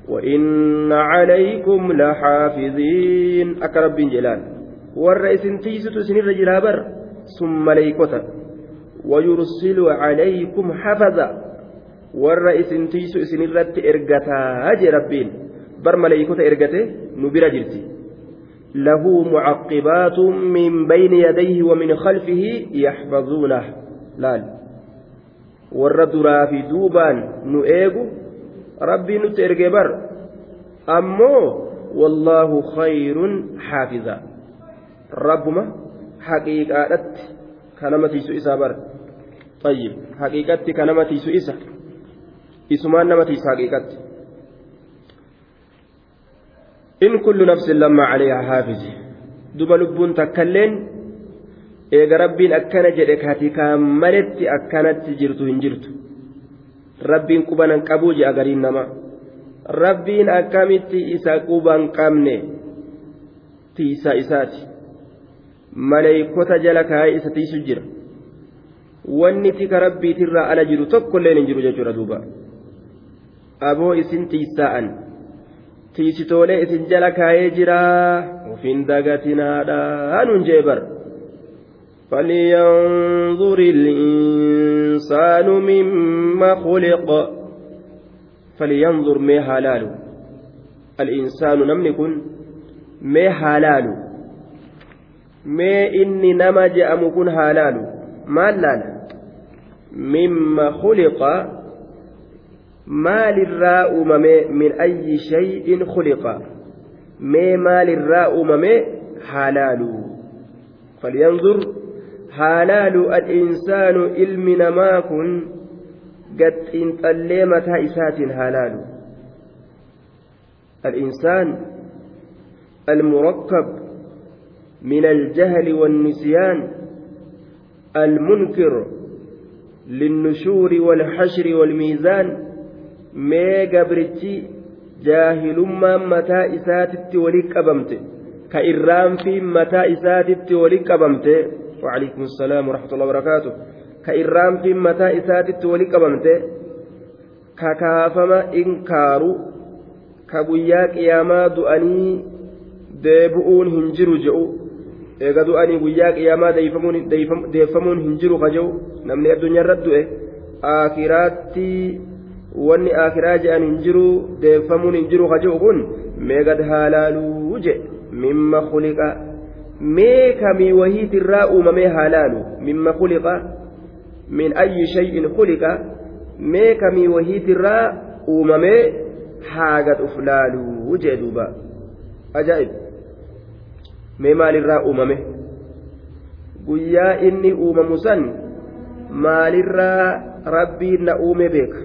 وإن عليكم لحافظين. أكرب بن جلال. والرئيس تيسو تسنير رجل ثم ملائكة ويرسل عليكم حفظا. Warra isin tiisu isinirratti ergataa jee rabbiin bar maleeykota ergate nu bira jirti lahu mucaqqibaatun min bayni yadayhi wa min khalfihi yaxfazuunah laal warra duraa fi duubaan nu eegu rabbiin nutti ergee bar ammoo wallaahu khayrun xaafiza rabbuma haqiiqaadhatti kanama tiisu isaa bar طيب حقيقتي كنما تيسو إسا isumaan nama tiisa haqiiqatti in kullu nafsin lamma calayhaa haafizi. Duba lubbuun takkailleen eega rabbiin akkana jedhe kati kaan maletti akkanatti jirtu hin jirtu. Rabbiin qubanan qabuu je agariin nama. Rabbiin akkamitti isa quban qabne? Tiisa isaati. Maleeykota jala kaa'ee isa tiisu jira. Wanni tika rabbiitirraa ala jiru tokkolleen hin jiru jechuudha duuba aboo isin tiisa'an tiisitoolee isin jala kaayee jiraa ufin dagatinaadha nuun jee bar فلينظر الإنسان مما خلق فلينظر ما حلال الإنسان نمني كن ما حلال ما إني نما جأم كن حلال ما لال مما خلق maalirraa uumame min ayyi shay'in khuliqa mee maalirraa uumame halaalu falyanzur haalaalu al-insaanu ilmi namaa kun gaxiinxallee mataa isaatiin haalaalu الإنسان المركب من الجهل والنسيان المنكر للنشور والحشر والميزان mee gabrichi jaahilummaan mataa isaatitti wali qabamte ka irraanfiin mataa isaatitti wali qabamte وعليكم السلام ورحمة الله وبركاته كإرام في متى إساتت ولي قبمته ككافما إنكارو كبويا قياما دؤني deebi'uun hin jiru je'u eega du'anii guyyaa qiyaamaa deeffamuun hin jiru ka je'u namni addunyaarra du'e akiraatti wanni akiraa je'an hin jiru deeffamuun hin jiru ka je'u kun meegad haalaaluu je mimma khuliqa. Mee kamii wahiitirraa uumamee haalaalu? Mimma khuliqa? Min ayyi shay'in khuliqa. Mee kamii wahiitirraa uumamee haagad uf laaluu jee duuba. Ajaa'ib. Mee maalirraa uumame? Guyyaa inni uumamu san maalirraa rabbiin na uume beeka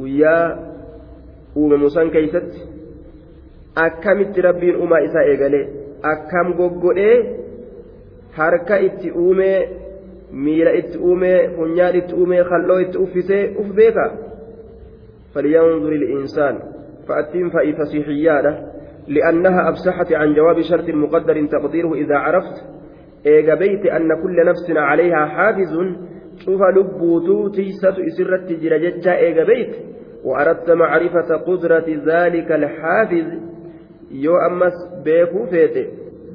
guyyaa uumamu san keeysatti akkamitti rabbiin uumaa isaa eegalee akkam goggodhee harka itti uumee miila itti uumee funyaan itti uumee kal'oo itti uffisee uf beeka فلينظر الإنسان فأتم فإي فصيحيادة لأنها أفسحت عن جواب شرط مقدر تقديره إذا عرفت إيجا بيت أن كل نفس عليها حافز شوف لبوتو تيسة إسرت جرجتها إيجا بيت وأردت معرفة قدرة ذلك الحافز يو أمس بيكو فيت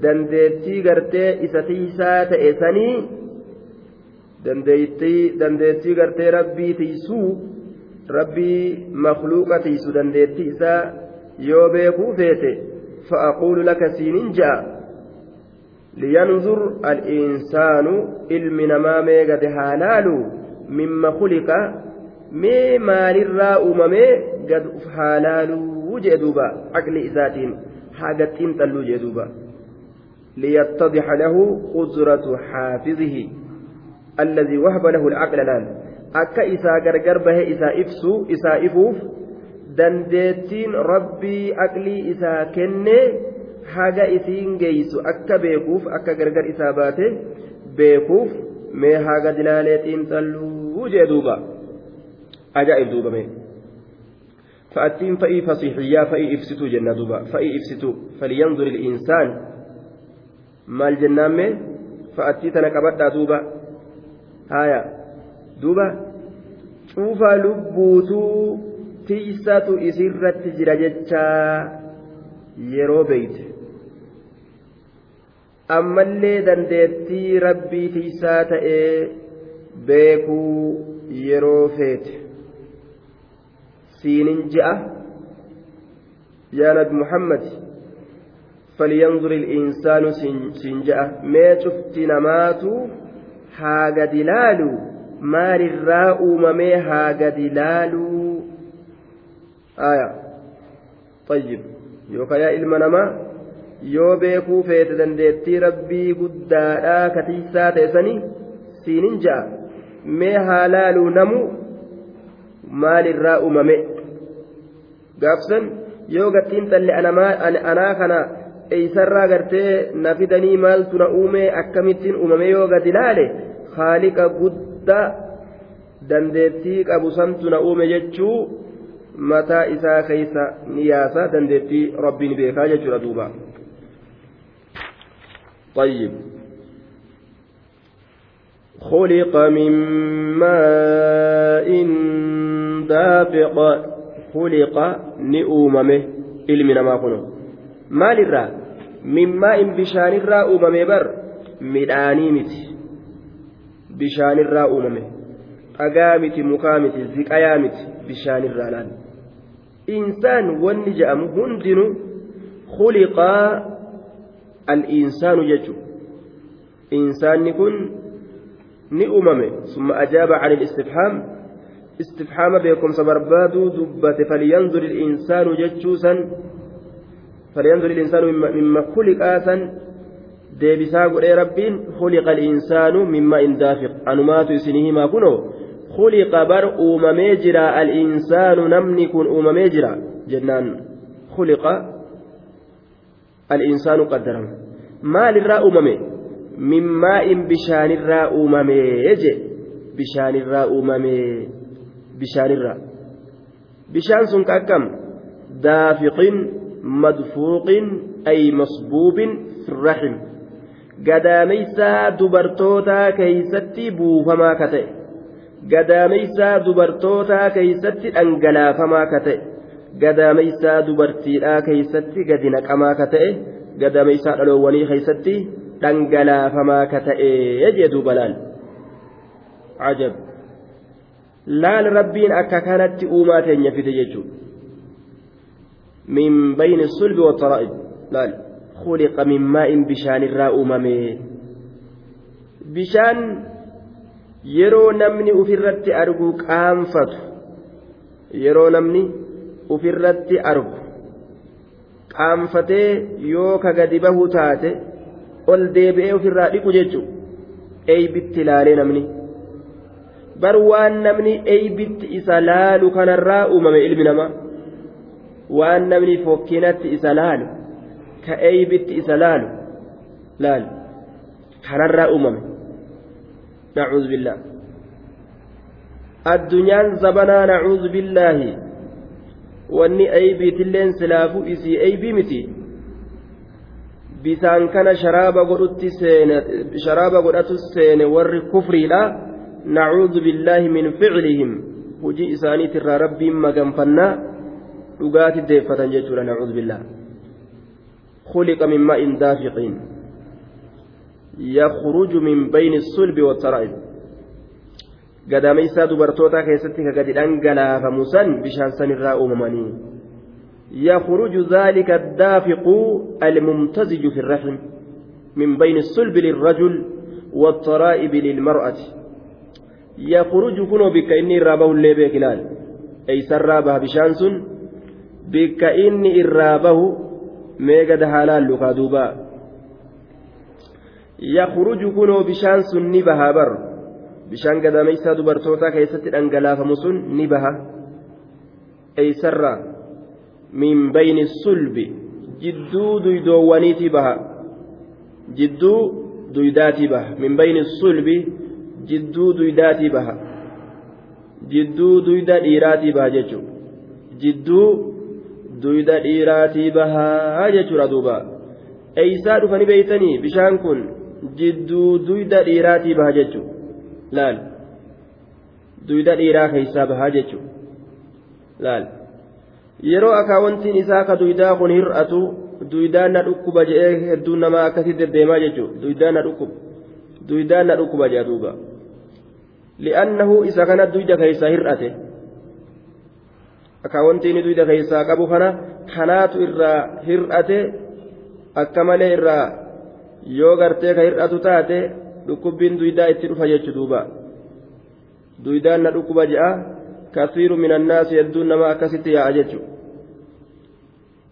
dandeettii gartee isa tiisaa ta'e sanii dandeettii gartee rabbii tiisuu rabbii makluuqa tiisu dandeettii isaa yoo beekuu feete fa'aquulu laka siinin ja'a ilmi namaa mee gade haalaalu mimma khuliqa mee maalirraa uumamee gad uf haalaaluu jee duuba aqli isaatiin haga xiinxalluu jee duuba ليتضح له قدرة حافظه الذي وهب له العقل لأن akka isaa gargar bahe isaa ibsu isaa ifuuf dandeettiin rabbii aqlii isaa kenne haja isiin geeysu akka beekuuf akka gargar isaa baate beekuuf mee haga dilaalee xiinxalluu jee duuba. Ajaa'ib duubame fa'attiin fa'ii fasiixiyyaa fa'ii ibsituu jenna duuba. Fa'ii ibsituu falyanzur il'insaan maal jennaan mee? Fa'attii tana qabadhaa duuba. Haaya. Duuba. Cuufaa lubbuutuu tiysatu isirratti jira jechaa yeroo beeyte. ammallee dandeettii rabbii tiisaa ta'ee beekuu yeroo feete siinin ji'a yaa nabi muhammad فلينظر الإنسان سنجأ ما شفت نماتو حاجة دلالو maalirraa uumamee haa gadi laaluu aya طيب yookaan yaa ilma namaa yoo beekuu feete dandeettii rabbii guddaadhaa katiisaa ta'e sanii siinin ja'a. Mee haa laaluu namu maalirraa uumame? Gaafsan yoo gattiin xalle anaa kana eeysarraa gartee na fidanii maaltu na uume akkamittiin uumame yoo gadi laale haaliqa guddaa dandeettii qabu santu na uume jechuu mataa isaa keeysa ni yaasa dandeettii rabbiin beekaa jechuudha duuba طيب. خلق من ماء دافق. خلق نؤممه علمنا ما كنوا مال الرا من ماء بشان الرا أممه بر مداني متي بشان الرا أممه dhagaa miti mukaa miti ziqayaa miti bishaanirraa laal insaan wanni kun ni uumame summa ajaaba can istifhaam istifhaama beekumsa barbaaduu dubbate falyanzur il-insaanu jechuu san falyanzur il-insaanu mimma khuliqaa san deebisaa godhee rabbiin khuliqa al-insaanu mimma in daafiq anumaatu isinii himaa kunoo khuliqa bar uumamee jira al-insaanu namni kun uumamee jira jennaan khuliqa al-insaanu qaddarama maalirraa uumame mimmaa in bishaanirraa uumamee je bishaanirraa uumamee bishaanirraa bishaan sun ka akkam daafiqin madfuuqin ay masbuubin firraxim gadaameysaa dubartootaa keeysatti buufamaa ka ta'e gadaameysaa dubartootaa keeysatti dhangalaafamaa ka ta'e gadaameysaa dubartiidhaa keeysatti gadi naqamaa ka ta'e gadaameysaa dhaloowwanii keeysatti dhangalaafamaa ka ta'e jee duuba laal ajab. Laal rabbiin akka kanatti uumaa teenya fide jechuudha. Min bayni sulbi wataraa'ib laal. Khuliqa min maa'in bishaanirraa uumame. Bishaan yeroo namni ofirratti arguu qaanfatu. Yeroo namni ufirratti argu. Qaanfatee yoo ka gadi bahu taate ol deebi'ee ofirraa dhiqu jechuun eeybitti ilaalee namni. Bar waan namni eeybitti isa laalu kanarraa uumame ilmi namaa. Waan namni fokkinatti isa laalu ka eeybitti isa laalu laal kanarraa uumame. Nacuudhu billaa addunyaan zabanaa nacuudhu billaahi wanni eeybiitilleen silaafuu isii eeybii miti bisaan kana sharaaba godhatu seene warri kufriidha nacuudhu billaahi min ficlihim hujii isaaniitirraa rabbiin maganfannaa dhugaati deeffatan jechuudha nacuudhu billaahi خلق من ماء دافق يخرج من بين الصلب والترائب قداميسا دبرتوتا كيستي كقد أنقلا فمسن بشان سن الراء أمماني يخرج ذلك الدافق الممتزج في الرحم من بين الصلب للرجل والترائب للمرأة يخرج كنو بك إني رابه اللي بكلال أي سرابها بشانسون بك إني lukaa duuba yakhruju kunoo bishaan sun ni bahaa bar bishaan gadaameysaa dubartootaa keessatti dhangalaafamu sun ni baha eeysarra min bayni sulbi jidduu duydoowwaniitii baha jidduu duydaatii baha min bayni sulbi jidduu duydaatii baha jidduu duyda dhiiraatii baha jechuudha jidduu duyda dhiiraatii bahaa jechuudha duuba eeysaa dhufanii beeytanii bishaan kun jidduu duyda dhiiraatii baha jechuudha laal. Duyda dhiiraa keeysaa bahaa jechuudha laal. Yeroo akaawwantiin isaa ka duydaa kun hir'atu duydaan na dhukkuba je'ee hedduun namaa akkasii deddeemaa jechuudha duydaan na dhukkuba. Duydaan na dhukkuba je'a duuba. Li'annahu isa kana duyda keeysaa hir'ate. akaawwanti inni duyda keessaa qabu kana kanaatu irraa hir'ate akka malee irraa yoo gartee ka hir'atu taate dhukkubbiin duydaa itti dhufa jechu duuba duydaan na dhukkuba je'a kasiiru min annaasi hedduun nama akkasitti yaa'a jechu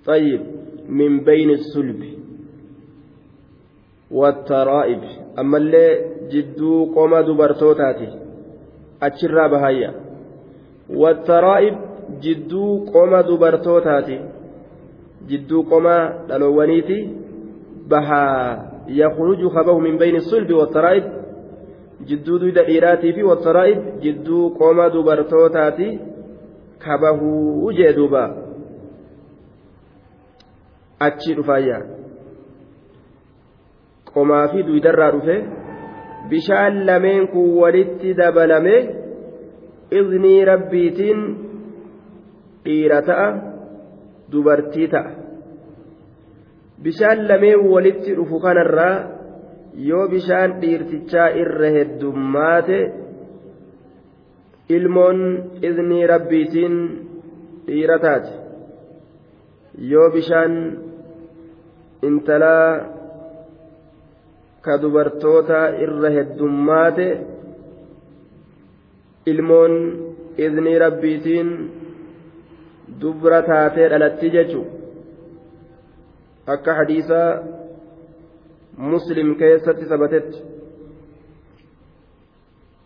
طيب من بين السلب والترائب أما اللي جدو قوم دبرتوتاتي أتشرا بهايا والترائب jidduu qoma dubartootaati jidduu qoma dhaloowwaniiti bahaa يخرج خبه من بين الصلب والترائب جدو دويدا إيراتي في والترائب جدو قوما دبرتوتاتي خبه وجه دوبا. achi dhufayya qomaa fi duwidarraa dhufe bishaan lameen kun walitti dabalame iznii rabbiitiin dhiira ta'a dubartii ta'a bishaan lameen walitti dhufu kanarraa yoo bishaan dhiirtichaa irra heddummaate ilmoon iznii rabbiitiin dhiira taate yoo bishaan intalaa ka dubartootaa irra heddummaate ilmoon iznii rabbiitiin dubra taatee dhalatti jechu akka hadiisa مسلم كيست ثبتت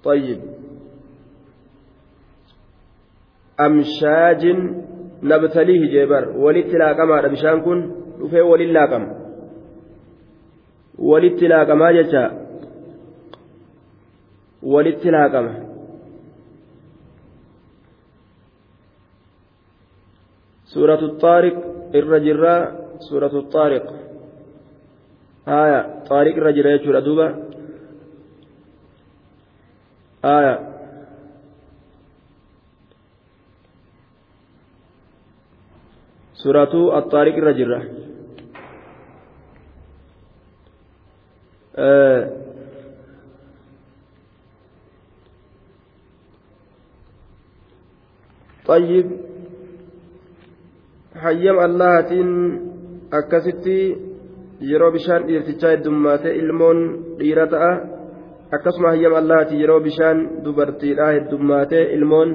طيب أمشاج نبتليه جبر ولتلاقما بشان كن dhufee waliin laaqama walitti laaqamaa jecha walitti laaqama سورة الطارق الرجرة سورة الطارق. آية طارق الرجرة يجور دوبا آية. سورة الطارق الرجرة طيب. hayyam allahaatiin akkasitti yeroo bishaan dhiirtichaa heddummaate ilmoon dhiira ta'a akkasuma hayyam allahaatiin yeroo bishaan dubartiidhaa heddummaate ilmoon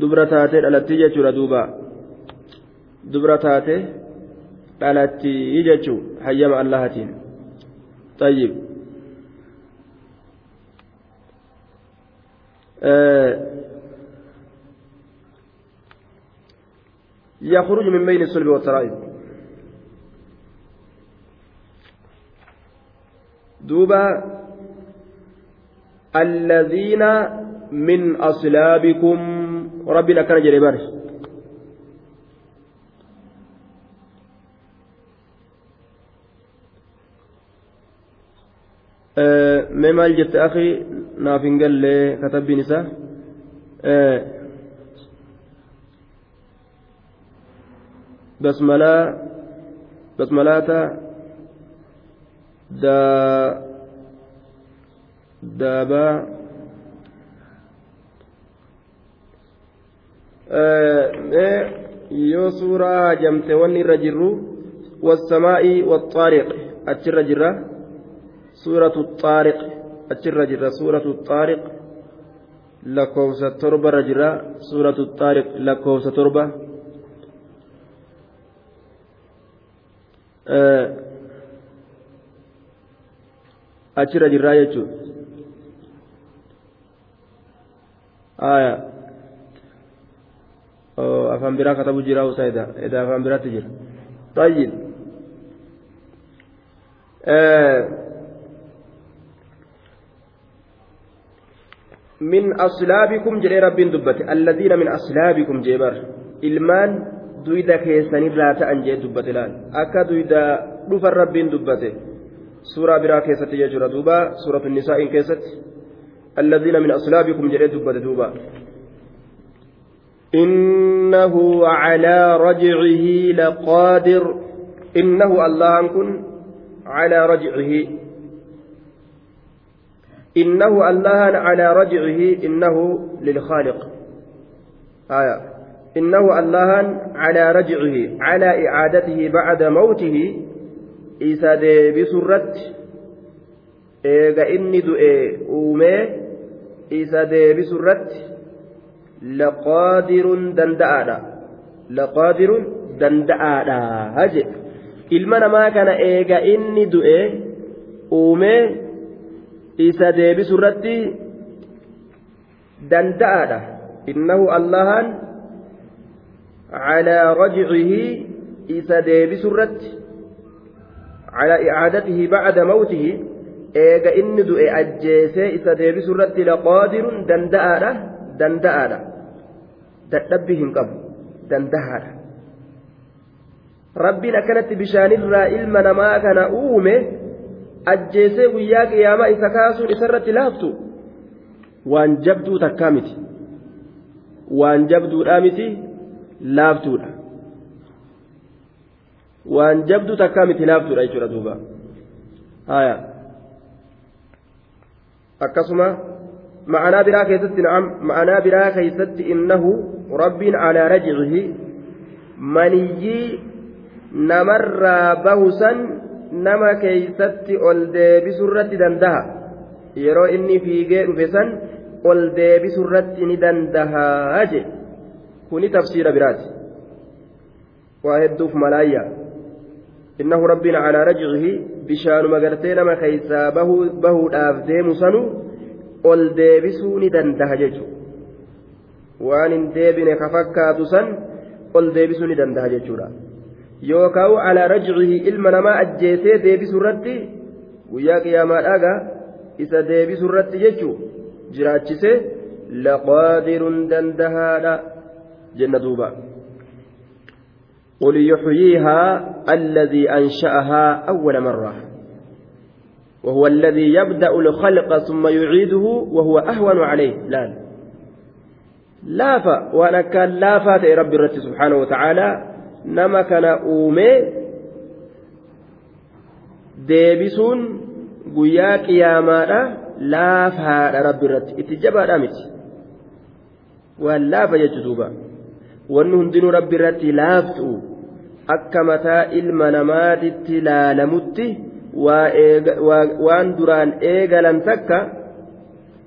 dubra taatee dhalattii jechuudha duuba dubra taate dhalattii jechuu hayyama allahaatiin طيب يخرج من بين الصلب والترائب دوبا الذين من أصلابكم ربنا كان جريبارس mee maal jette akhi naaf hin gallee katabbiin isaa basmalaa basmalaata mee yoo suuraa hajamte wanni irra jirru والسماء والطارق أتشر جرة سورة الطارق أتشر جرة سورة الطارق lakkoofsa torbarra jira suuratu xaariq lakkoofsa torba achirra jirraa jechuun aya. Afaan biraa katabu jira usa eda eda afaan biraatti jira. طيب من أصلابكم جري رب دبت الذين من أصلابكم جبر إلمان دويدا كيسان راتا أن جي دبت الآن أكا دويدا دفر رب دبت سورة برا كيست يجرى دوبا سورة النساء كيست الذين من أصلابكم جري دبت دوبا. إنه على رجعه لقادر. إنه الله أنكن على رجعه. إنه الله على رجعه. إنه للخالق. آية. إنه الله على رجعه على إعادته بعد موته. إذا بسرت إيغا إني دؤي أومي إذا بسرت لقادر دندآنا لقادر دندآنا هجي ilma namaa kana eega inni du'e uumee isa deebisu irratti danda'aadha innahu allahan calaa rajcihi isa deebisu inni du'e ajjeesee isa deebisu irratti laqaadirun danda'aadha danda'aadha dadhabbii hin qabu danda'aadha rabbiin akkanatti bishaanirraa ilma namaa kana uume ajjeesee guyyaa qiyaamaa isa kaasuun isarratti laaftu waan jabduu takkaa miti waan jabduudhaa miti laaftuudha waan jabduu takkaa miti laaftuudha jechuudha duuba haya akkasuma ma'anaa biraa keessatti na'am ma'anaa biraa keessatti innahu rabbiin alaa rajcihi maniyyii namarraa bahusan nama keeysatti ol deebisurratti dandaha yeroo inni fiigee dhufe san ol deebisurratti ni dandahaa je kuni tafsiira biraati waa hedduuf malaayya innahu rabbiin calaa rajcihi bishaanuma gartee nama keeysaa bahuudhaaf deemu sanu ol deebisuu ni dandaha jechuudha waan hin deebine ka fakkaatu san ol deebisuu ni dandaha jechuudha yookaan calaa rajcihi ilma namaa ajjeesee deebisuu irratti guyyaa qiyaamaadhaagaa isa deebisuu irratti jechuudha jiraachisee laqaadirun dandahaadha jenna duuba. قل يحييها الذي أنشأها أول مرة وهو الذي يبدأ الخلق ثم يعيده وهو أهون عليه لا لافا وأنا كان لافا ربي الرت سبحانه وتعالى نما كان أومي deebisuun guyyaa qiyaamaadha laafaadha rabbi irratti itti jabaadha miti waan laafa jechu duuba wanni hundinuu rabbi irratti akka mataa ilma namaatitti laalamutti waan duraan eegalan takka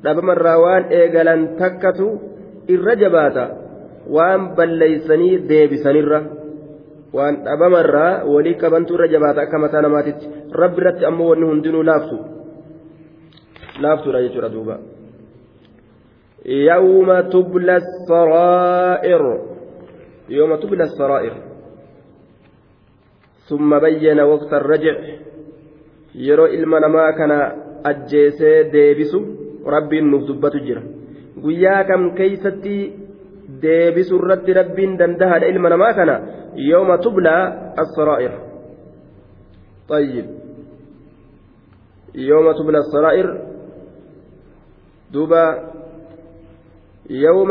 dhabamarraa waan eegalan takkatu irra jabaata waan balleeysanii deebisanirra waan dhabamarraa walii qabantu irra jabaata akka mataa namaatitti rabbi irratti ammoo wanni hundinuu laaftu laaftuudha jechuudha duuba يوم تبلى السرائر يوم تبلى السرائر ثم بين وقت الرجع yeroo ilma namaa kana ajjeesee deebisu rabbiin nuuf dubbatu jira guyyaa kam keeysatti deebisu irratti rabbiin dandahaadha ilma namaa kana yooma tublaa assaraa'ir طيب يوم تبلى السرائر دوبا يوم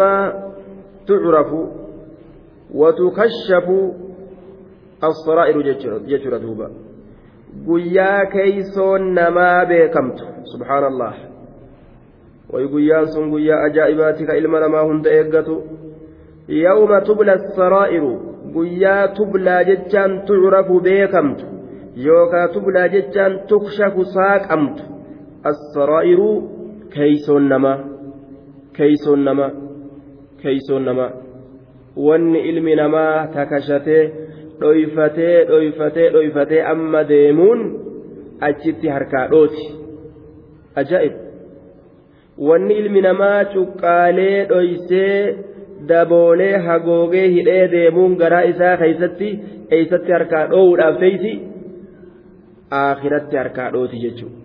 تعرف وتكشف السرائر ججر دوبا guyyaa keeysoon namaa beekamtu subhaanallah way guyyaan sun guyyaa ajaa'ibaati ka ilma namaa hunda eeggatu yawma tubla saraa'iru guyyaa tublaa jechaan tucrafu beekamtu yookaa tublaa jechaan tukshafu saaqamtu assaraa'iru keeysoon namaa keeysoon namaa keeysoon namaa wanni ilmi namaa takashatee dhoyfatee dhoyfatee dhoyfatee amma deemuun achitti harkaa dhooti. Ajaa'ib. Wanni ilmi namaa cuqqaalee dhoysee daboolee hagoogee hidhee deemuun garaa isaa keeysatti eeysatti harkaa dhoowuudhaaf teeysi aakiratti harkaa dhooti jechuudha.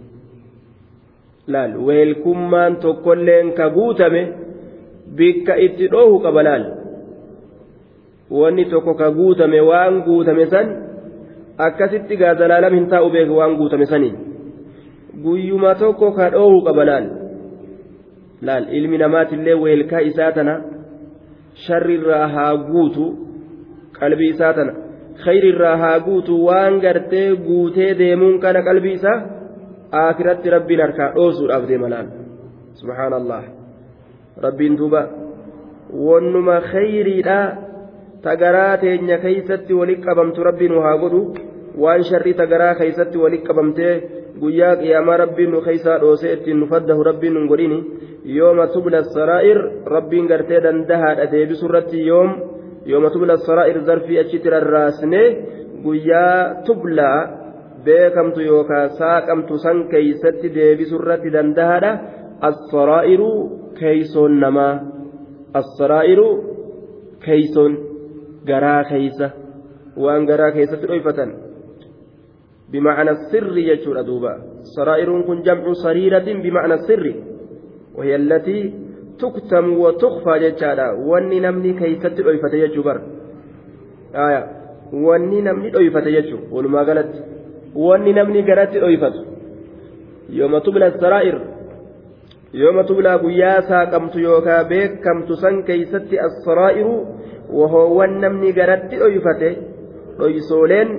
Laal weelkummaan tokkolleen ka guutame bikka itti dhoohu qaba laal wanni tokko ka guutame waan guutame san akkasitti gaazalaalam hin taa'u beeku waan guutame sanii guyyuma tokko ka dhoohu qaba laal laal ilmi namaatillee weelkaa isaa tana sharrirraa haa guutu qalbii isaa tana khayrirraa haa guutu waan gartee guutee deemuun kana qalbii isaa aakiratti rabbiin harkaa dhoosuudhaaf deema laal subhaanallah rabbiin duuba wannuma khayriidhaa tagaraa teenya keeysatti walitti qabamtu rabbiin nu haa godhu. Waan sharrii tagaraa keeysatti walitti qabamtee guyyaa qiyaamaa rabbiin nu keeysaa dhoosee ittiin nu faddahu rabbiin nu godhini yooma tubla saraa'ir rabbiin gartee dandahaadha deebisu irratti yoom yooma tubla saraa'ir zarfii achitti rarraasne guyyaa tublaa beekamtu yookaan saaqamtu san keeysatti deebisu irratti dandahaadha. Assaraa'iru keeysoon namaa. Assaraa'iru keeysoon garaa keeysa waan garaa keessatti dhoyfatan. بمعنى السر يجور دوبا سرائر كن جمع سريرة بمعنى السر وهي التي تكتم وتخفى جتالا واني نمني كيست الأيفة يجبر آية واني نمني الأيفة يجو ولما قالت واني نمني قالت الأيفة يوم تبلى السرائر yooma tuulaa guyyaa saaqamtu yookaa beekamtu san keeysatti asraa'iru wahoowwan namni garatti dhoyfate dhoysooleen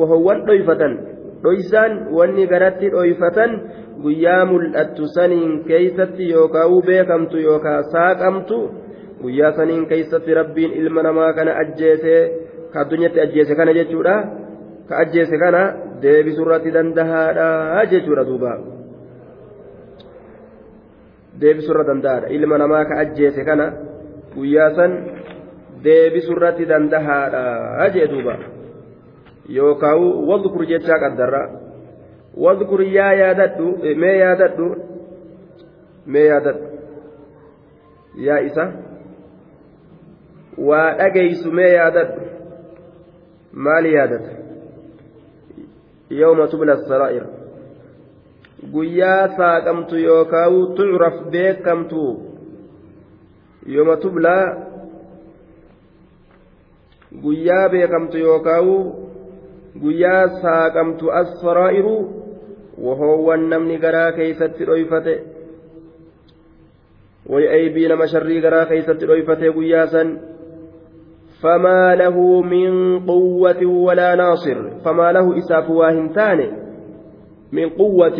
wahoowwan dhoyfatan dhoysaan wanni garatti dhoyfatan guyyaa mul'attu saniin keeysatti yookaa uu beekamtu yookaa saaqamtu guyyaa saniin keeysatti rabbiin ilma namaa kana ajjeese ka addunyatti ajjeese kana jechuudha. Ka ajjeese kana deebisurratti dandahaadha jechuudha duubaa deebisurra danda'aadha ilma namaa ka ajjeese kana guyyaa san deebisurratti dandahaadha jee duuba yookaan wadkur jechaa qaddarra wadkur yaa yaadadhu mee yaadadhu mee yaadadhu yaa isa waa dhageysu mee yaadadhu maali yaadata yawma tubla saraa'ir guyyaa saaqamtu yookaan tucraf beekamtu yooma tublaa guyyaa beekamtu yookaan guyyaa saaqamtu asfaraa'iru wahoowwan namni garaa keeysatti dhoyfate way aybii nama sharrii garaa keeysatti dhoyfate guyyaa san فما له من قوة ولا ناصر فما له إساف من قوة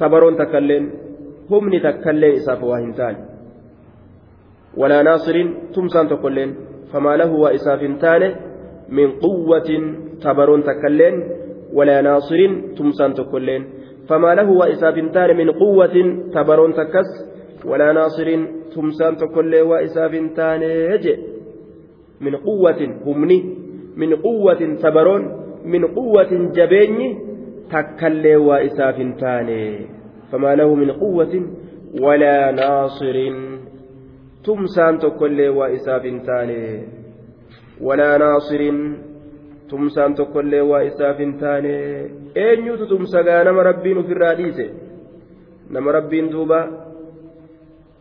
تبرون تكلين هم تكلين إساف واهنتان. ولا ناصر تمسان تقولين فما له وإسافنتان من قوة تبرون تكلين ولا ناصر تمسان تقولين فما له وإسافنتان من قوة تبرون تكس ولا ناصر تمسان تقولين وإسافنتان يجي من قوة همني من قوة تبرون takkallee waa isaaf hin taane famaa lahu min quwwatin walaa naasirin. Tumsaan tokkollee waa isaaf hin taane walaa naasirin. Tumsaan tokkollee waa isaaf hin taane eenyutu tumsagaa nama rabbiin ofirraa dhiise? Nama rabbiin duuba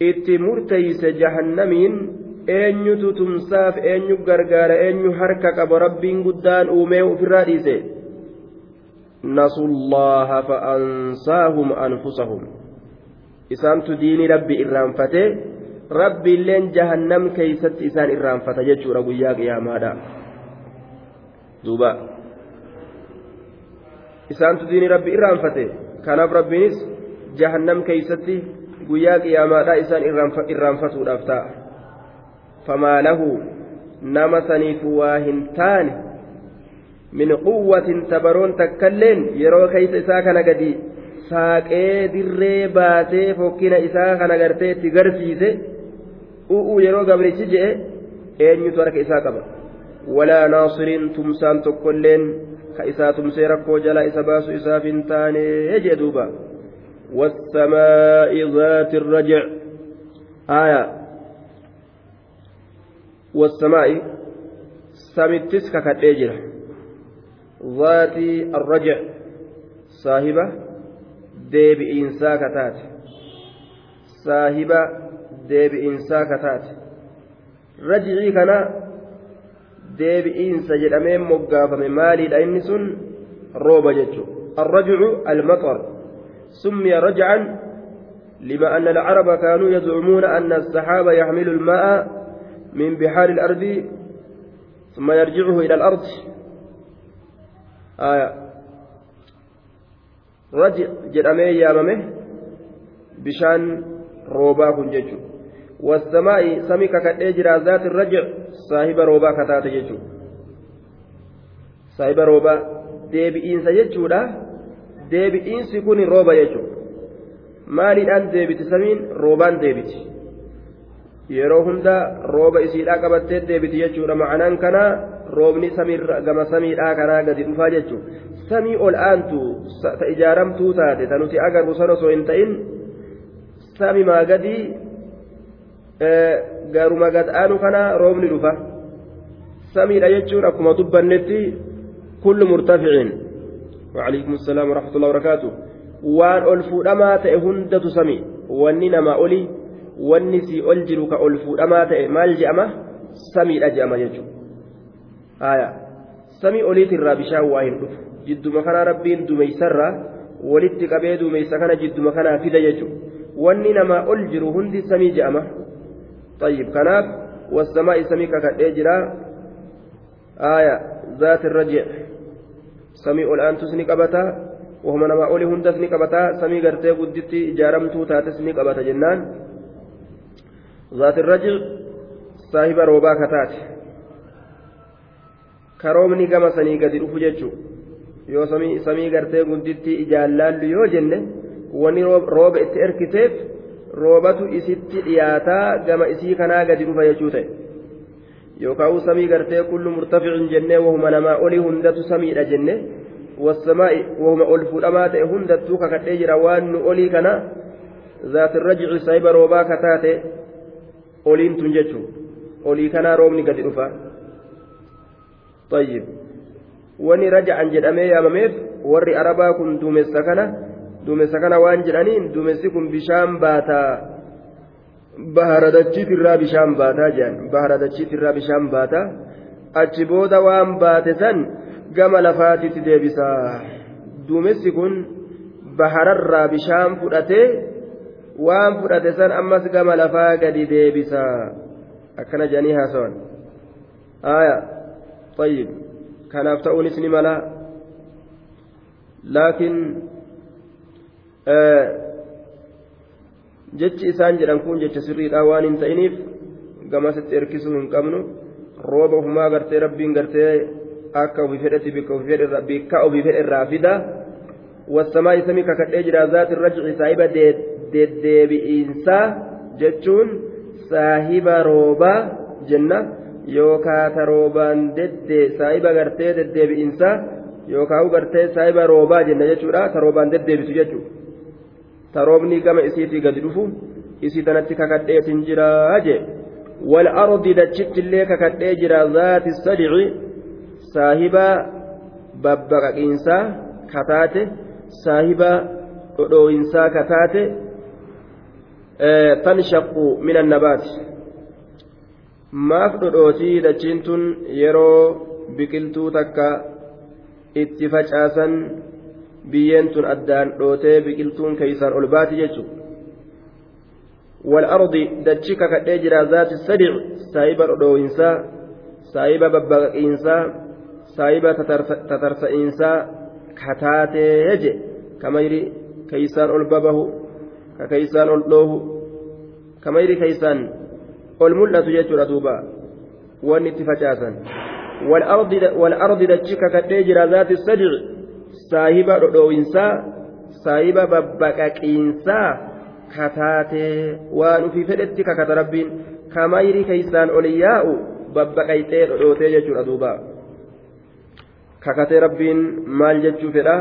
itti murteeyse jahannamiin eenyutu tumsaaf eenyu gargaara eenyu harka qaba rabbiin guddaan uumee ofirraa dhiise? نسوا الله فأنساهم أنفسهم إسانت ديني ربي إرانفته rabbiilleen jahannam keeysatti isaan irraanfata jechuudha guyyaa qiyaamaadha duuba isaantu diini rabbi irraanfate kanaaf rabbiinis jahannam keeysatti guyyaa qiyaamaadha isaan irraanfatuudhaaf ta'a famaa lahu nama saniif waa hin taane yeroo keeysa isaa kana gadi saaqee dirree baatee fokkina isaa kana gartee itti garsiise u'uu yeroo gabrichi je'e eenyutu harka isaa qaba walaa naasiriin tumsaan tokkolleen ka isaa tumsee rakkoo jalaa isa baasu isaaf hin taane jee duuba والسماء ذات الرجع آية والسماء سمتس ككتيجر ذات الرجع. صاحبة ديب إنسا كتات صاحبة deebi'iinsaa kataate rajicii kana deebi'iinsa jedhamee moggaafame maaliidha inni sun rooba jechu الرجع المطر. سمي رجعا لما أن العرب كانوا يزعمون أن السحاب يحمل الماء من بحار الأرض ثم يرجعه إلى الأرض. raji jedhamee yaamame bishaan roobaa kun jechuudha. Wasamaa'i sami kakadhee jira zaati raji saahiba roobaa kataate jechuudha. Saahiba roobaa deebi'iinsa jechuudha. Deebi'iinsi kun rooba jechuudha. Maaliidhaan deebiti samiin? Roobaan deebiti. yeroo hunda rooba isiidhaa qabattee deebiti jechuudha ma'anaan kanaa roobni gama samiidhaa kanaa gadi dhufaa jechuudha samii ol aantu ta ijaaramtuu taate ta nuti agarru san osoo hin ta'in samimaa gadi garuma gad aanu kana roobni dhufa samiidha jechuun akkuma dubbannetti kullu murtaficiin وعليكم السلام ورحمة الله وبركاته waan ol fuudhamaa ta'e hundatu sami wanni namaa oli wanni sii ol jiru ka ol fuudhamaa ta'e maal je'ama samiidha je'ama jechuudha haya samii oliitirraa bishaan waa hin dhufu jidduma kanaa rabbiin dumeeysarraa walitti qabee dumeeysa kana jidduma kanaa fida jechuudha wanni namaa ol jiru hundi samii je'ama طيب kanaaf wasamaa'i samii kakadhee jira haya zaati irra samii ol aantus ni qabata wahuma namaa oli hundas ni qabata samii gartee gudditti ijaaramtuu taates irraji saahiba roobaa kataate karoomni gama sanii gadi dhufu jechuu yoo samii gartee gudditti ijaallaallu yoo jenne wani rooba itti erkiteef roobatu isitti dhiyaataa gama isii kanaa gadi dhufa jechuu ta'e yookaan samii gartee kullu murtaficin jennee wahuma namaa olii hundatu samiidha jenne wasamaa'i wahuma ol fuudhamaa ta'e hundattuu kakadhee jira waan nu olii kana zaatirra jici saayiba roobaa kataate oliin tun jechuun. Olii kanaa roobni gadi dhufa. Tayyib. Wani raja'an jedhamee yaamameef warri arabaa kun duumessa kana duumessa kana waan jedhaniin duumessi kun bishaan baataa. Baharadachiitirraa bishaan baataa jedhan baharadachiitirraa bishaan baataa. Achi booda waan baate san gama lafaatitti deebisa duumessi kun bahararraa bishaan fudhatee. Waan fudhate san ammas gama lafaa gadi deebisaa akkana jedhanii haasawan aayaa طيب kanaaf ta'uunis ni mala laakiin jechi isaan jedhan kun jecha sirriidha waan hin ta'iniif gamasitti erkisuu hin qabnu rooba ofumaa gartee rabbiin gartee akka ofii fedhetti bikka ofii fedhe irraa fida wasamaa isamii kakadhee jira zaati rajci saahiba deddeebi'iinsaa jechuun saahiba roobaa jenna yookaa ta roobaan deddee saahiba gartee deddeebi'iinsaa yookaan gartee saahiba roobaa jenna jechuudha. Ta roobaan deddeebisu jechuudha. Ta roobni gama isiitii gadi dhufu isii tanatti kakadheetin jiraa jee. Wal ardi dachittillee kakadhee jira zaati sadici saahiba babbaqaqiinsaa kataate saahiba dhodhooyinsaa kataate tanshaqqu min annabaati maaf dhodhootii dachiin tun yeroo biqiltuu takka itti facaasan biyyeen tun addaan dhootee biqiltuun keeysaan ol baati jechuudha والأرض دتشيك كديجرا ذات السدع سايبة ردوينسا سايبة ببقينسا سايبة تترسئينسا كتاتي كيسان ألوه كما يري كيسان والملة يجرى دوبا والنتفجاسا والأرض والأرض دتشيك كديجرا ذات السدع سايبة ردوينسا سايبة ببقينسا kataatee waan ufii fedhetti kakata rabbiin kamayri keeysaan ol yaa'u babbaqayxee dhodhootee jechuudha duuba kakatee rabbiin maal jechuu fedha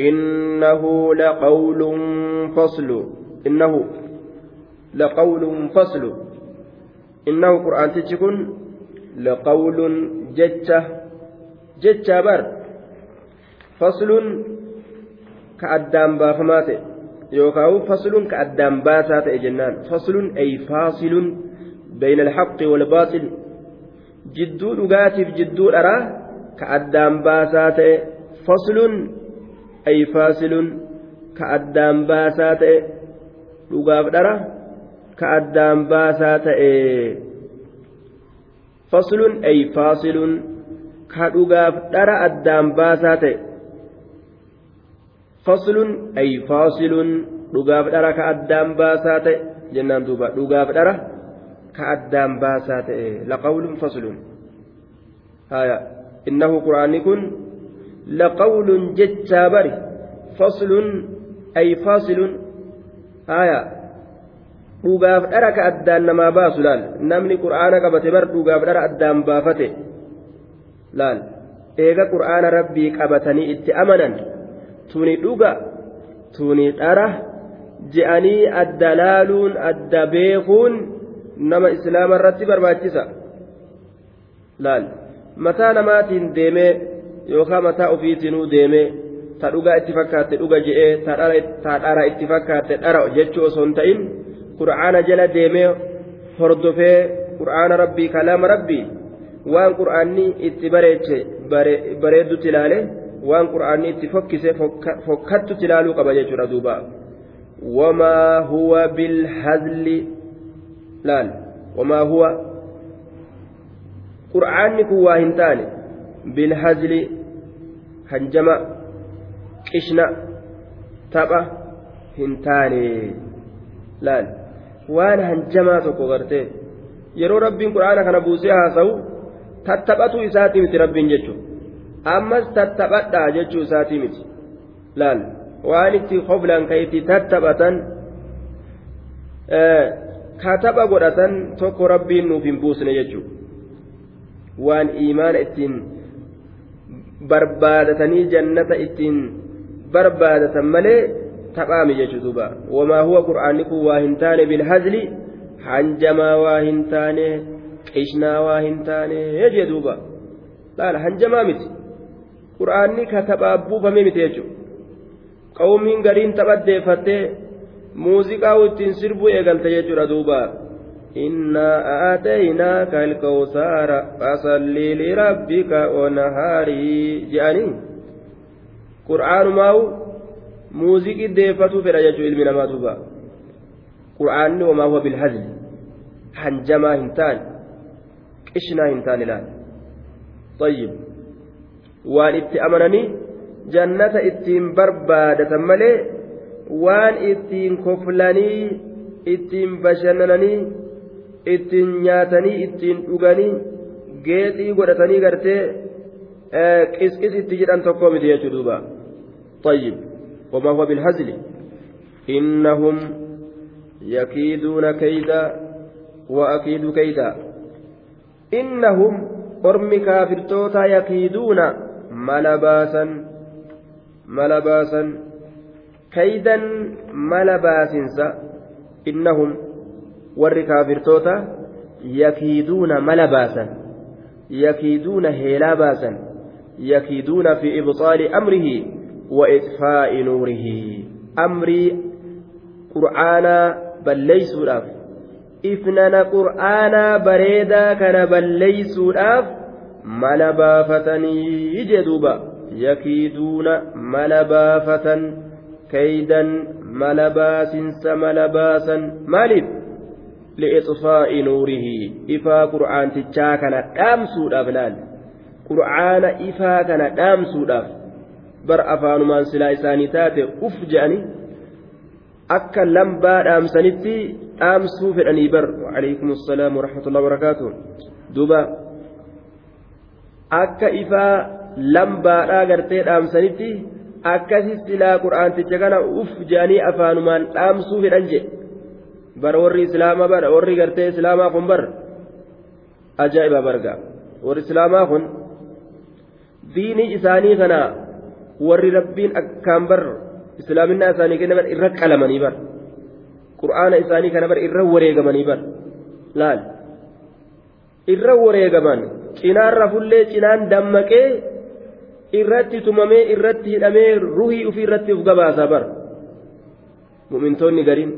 إنه لقول فصل إنه لقول فصل إنه قرآن تجكن لقول جتة جتة بر فصل كأدام بافماته يوكاو فصل كأدام باتاته جنان فصل أي فاصل بين الحق والباطل جدو لغاتي جدو أراه كأدام باتاته فصل ay faasilun ka addaan baasaa ta'e dhugaaf dhara ka addaan baasaa ta'e faslun ay faasilun ka dhugaaf dhara addaan baasaa ta'e faslun ay faasilun dhugaaf dhara ka addaan baasaa ta'e jennaan duuba dhugaaf dhara ka addaan baasaa ta'e laqawlun faslun haya innahu qur'aanni kun jechaa bari faslun ay faasilun haya dhugaaf dhara ka addaan namaa baasu laal namni qur'aana qabate bar dhugaaf dhara addaan baafate laal eega qur'aana rabbii qabatanii itti amanan tuni dhuga tuni dhara je'anii adda laaluun adda beekuun nama islaama irratti barbaachisa laal mataa namaatiin deemee yookaan mataa ofiisinuu deemee ta dhugaa itti fakkaatte dhuga je'ee ta dhara itti fakkaatte dhara jechuu osoo hin ta'in qura'aana jala deemee hordofee qura'aana rabbii kalaama rabbii waan qura'aanni itti bareeche bareeddutti ilaale waan qura'aanni itti fokkise fokkattutti ilaaluu qaba jechuudha duuba wamaa huwa bilhazli laal wamaa huwa qura'aanni kun waa hin taane. Hanjama qishna tapha hin taane laal waan hanjamaa tokko gartee yeroo rabbiin qur'aana kana buusee haasa'u tattaphatu isaati miti rabbiin jechuudha ammas tattaphadhaa jechuu isaatii miti laal waan itti hoflan ka itti tattaphatan kataba godhatan tokko rabbiin nuuf hin buusne jechuudha waan iimaana ittiin barbaadatanii jannata ittiin barbaadatan malee taphaami jechuu duuba wamaa huwa qur'aanni kun waa hin taane bilhazli hanjamaa waa hin taane qishnaa waa hin taane jee duuba laala hanjamaa miti qur'aanni ka taphaaf buufame miti jechuudha qawmiin gariin taphaddeeffattee muuziqaa ittiin sirbuu eegalte jechuudha duuba إنا آتيناك الكوثر فصل لربك ونهاري جاني قرآن ماو موزيك ديفتو في رجاجو علمنا ما تبا قرآن وما هو بالهزل حنجما هنتان قشنا هنتان الآن طيب waan itti amananii jannata ittiin barbaadatan malee waan ittiin koflanii ittiin bashannananii ittiin nyaatanii ittiin dhuganii geexii godhatanii gartee qisqis itti jedhan tokko miti jechuu duuba طيب وما هو بالهزل إنهم يكيدون كيدا وأكيد كيدا إنهم أرم كافر توتا يكيدون ملباسا ملباسا كيدا ملباسنسا إنهم warri kaafirtoota yakiiduuna mala baasan yakiiduuna heelaa baasan yakiiduuna fi ibxaali amrihi wa itfaa'i nuurihi amrii qur'aanaa balleeysuudhaaf ifnana qur'aanaa bareedaa kana balleeysuudhaaf mala baafatanii jedhuuba yakiiduuna mala baafatan kaydan mala baasinsa mala baasan maaliif li'ixfaa'i nuurihi ifaa qur'aantichaa kana dhaamsuudhaaf laal qur'aana ifaa kana dhaamsuudhaaf bar afaanumaan silaa isaanii taate uf je'anii akka lambaa dhaamsanitti dhaamsuu fedhanii bar waalaikum assalaam warahmatullahi wabarakaatu duuba akka ifaa lambaadhaa gartee dhaamsanitti akkasi silaa qur'aanticha kana uf je'anii afaanumaan dhaamsuu fedhan jedhe bara warri islaamaa bara warri gartee islaamaa kun bar ajaa'iba barga warri islaamaa kun diinii isaanii kana warri rabbiin akkaan bar islaaminaa isaanii kenna bar irra qalamanii bar qur'aana isaanii kana bar irra wareegamanii bar laal irra wareegaman cinaarra fullee cinaan dammaqee irratti tumamee irratti hidhamee ruhii ufii irratti uf gabaasaa bar mu'mintoonni gariin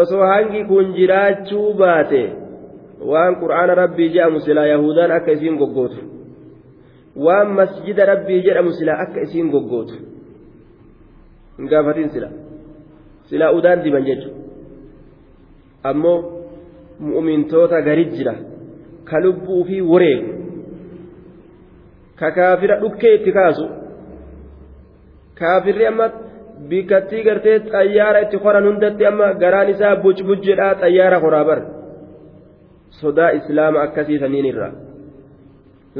osoo hangi kun jiraachuu baate waan qur'aana rabbii jedhamu silaa yahudaan akka isiin goggootu waan masjida rabbii jedhamu silaa akka isiin goggootu hin gaafatin sila silaa udaan diban jechuudha ammoo mu'umintoota garit jira ka lubbuu fi wareegu ka kaafira dhukkee itti kaasu kaafirri amma bikkattii gartee xayyaara itti qoran hundatti amma garaan isaa bucbujjedhaa xayyaara qoraa bar sodaa islaama akkasii saniin irra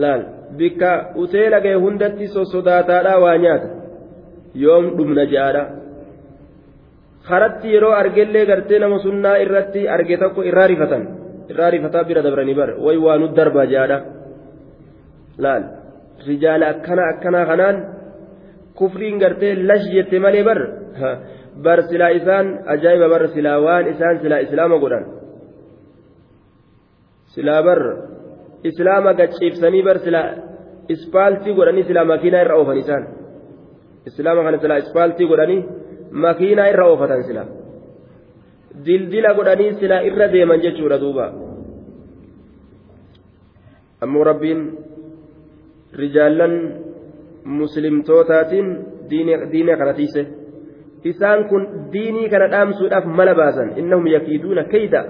laal bikka uteela ga'e hundatti sosodaataadhaa waa nyaata yoom dhumna je'aadha karatti yeroo argellee gartee nama sunnaa irratti arge tokko irraa rifatan irraa rifataa bira dabranii bar way waa nu darbaa je'aadha laal rijaala akkana akkanaa kanaan kufriin gartee lash jette malee bar bar silaa isaan ajaa'iba bar silaa waan isaan silaa islaama godhan silaa bar islaama gachiibsanii bar silaa ispaaltii godhanii silaa makiinaa irra oofan isaan islaama kana silaa ispaaltii godhanii makiinaa irra oofatan silaa dildila godhanii silaa irra deeman jechuudha duuba ammoo rabbiin rijaallan muslimtootaatiin diinii kana tiise isaan kun diinii kana dhaamsuudhaaf mala baasan innahum yakiiduuna kayda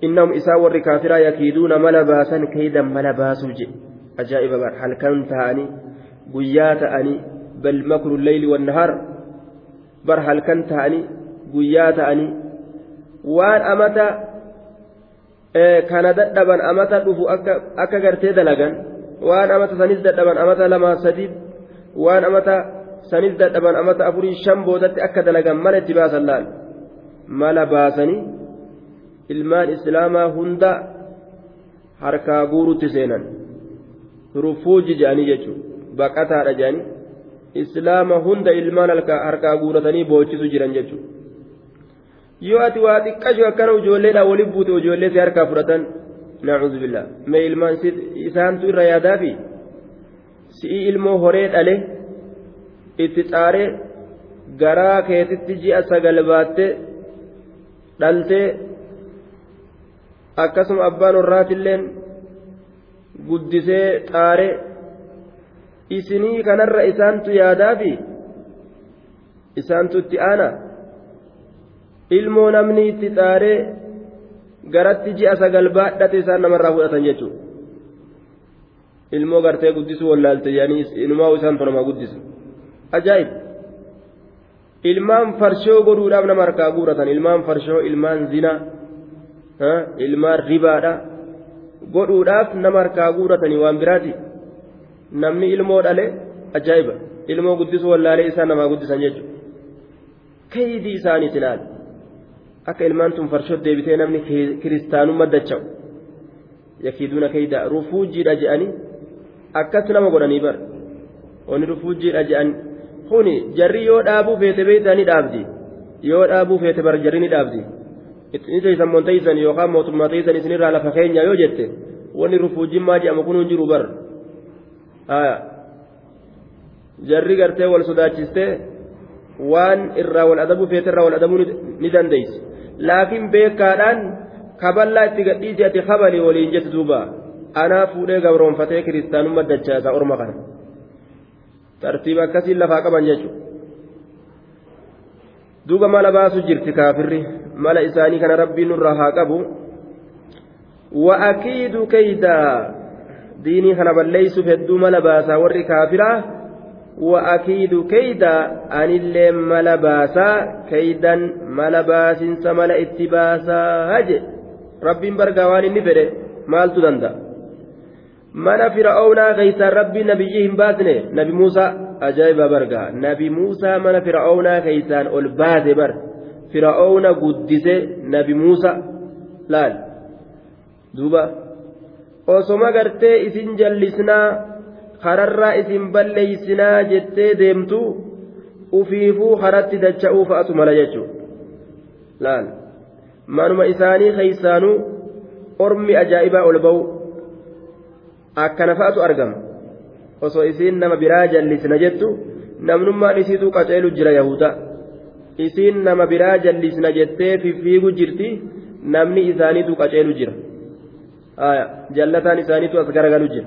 innahum isaan warri kaafiraa yakiiduuna mala baasan kaydan mala baasuu je ajaa'iba bar halkan ta'anii guyyaa ta'anii bal makru leyli wannahaar bar halkan ta'anii guyyaa ta'anii waan amata kana dadhaban amata dhufu akka gartee dalagan waan amata sanis dadhaban amata lama sadii waan amata sanis dadhaban amata afurii shan boodatti akka dalagan mala itti baasan laal? Mala baasanii ilmaan islaamaa hunda harkaa guurutti seenan. Rufuuji jedhanii jechuudha baqataadha jedhanii islaama hunda ilmaan harkaa guuratanii boochisu jiran jechuudha yoo ati waa xiqqashu akkana ijoolleedhaan waliin buute ijoollee si harkaa fudhatan billah mee ilmaan isaantu irra yaadaa fi si'ii ilmoo horee dhale itti xaaree garaa keetitti ji'a sagal baattee dhaltee akkasuma abbaan warraatilleen guddisee xaaree isinii kanarra isaantu yaadaa fi isaantu itti aana? Ilmoo namni itti xaaree garatti ji'a sagal baadhate isaan namarraa fudhatan jechuudha ilmoo gartee guddisuu wallaalte yaanii inumaa isaan namaa guddisu ajaa'ib ilmaan farshoo godhuudhaaf nama harkaa guuratan ilmaan farshoo ilmaan zinaa ilmaan ribaadha godhuudhaaf nama harkaa guuratanii waan biraati namni ilmoo dhale ajaa'iba ilmoo guddisuu wallaalee isaan namaa guddisan jechuudha keeydii isaaniiti laal akka ilmaan tun farshoo deebitee namni kiristaanummaa dacha'u yakiiduuna keeyda rufuujiidha je'anii akkas nama godhanii bar wani rufuujiidha je'an kuni jarri yoo dhaabuu feete beeytaa ni dhaabdi yoo dhaabuu feete bar jarri ni dhaabdi ni teeysan moonteeysan yookaan mootummaa teeysan isinirraa lafa keenya yoo jette wani rufuujimmaa je'amu kun hin jiru bar jarri gartee wal sodaachistee waan irraa wal adabuu feete irraa wal adabuu ni dandeeysi laakiin beekaadhaan kaballaa itti gadhiisi ati kabalii waliin jettu duuba anaa fuudhee gabroonfatee kiristaanummaa dachaasaa orma kana. Tartiiba akkasiin lafaa qaban jechuudha duuba mala baasu jirti kaafirri. Mala isaanii kana rabbiin nurraa haa qabu. Wa'akiidu keeydaa diinii kana balleeysuuf hedduu mala baasaa warri kaafiraa. Wa'akiidu keeydaa anillee mala baasaa. Keeydan mala baasinsa mala itti baasaa haje. Rabbiin bargaa waan inni fedhe maaltu danda'a mana fir'aawnaa keeysaan rabbiin nabiyyii hin baasne nabi muusaa ajaa'iba bargaa nabi muusaa mana fir'aawnaa keeysaan ol baase bar fir'aawna guddise nabi muusaa laal duuba osoma gartee isin jallisnaa kararraa isin balleeysinaa jettee deemtu ufiifuu karatti dacha'uu fa'atu mala jechuudha laal manuma isaanii keeysaanuu ormi ajaa'ibaa ol ba'u akkana fa'atu argama. Osoo isiin nama biraa jallisna jettu namnummaan isiituu qaceelu jira yahuda isiin nama biraa jallisna jettee fiffiigu jirti namni isaaniitu qaceelu jira. Jallataan isaaniitu as garagalu jira.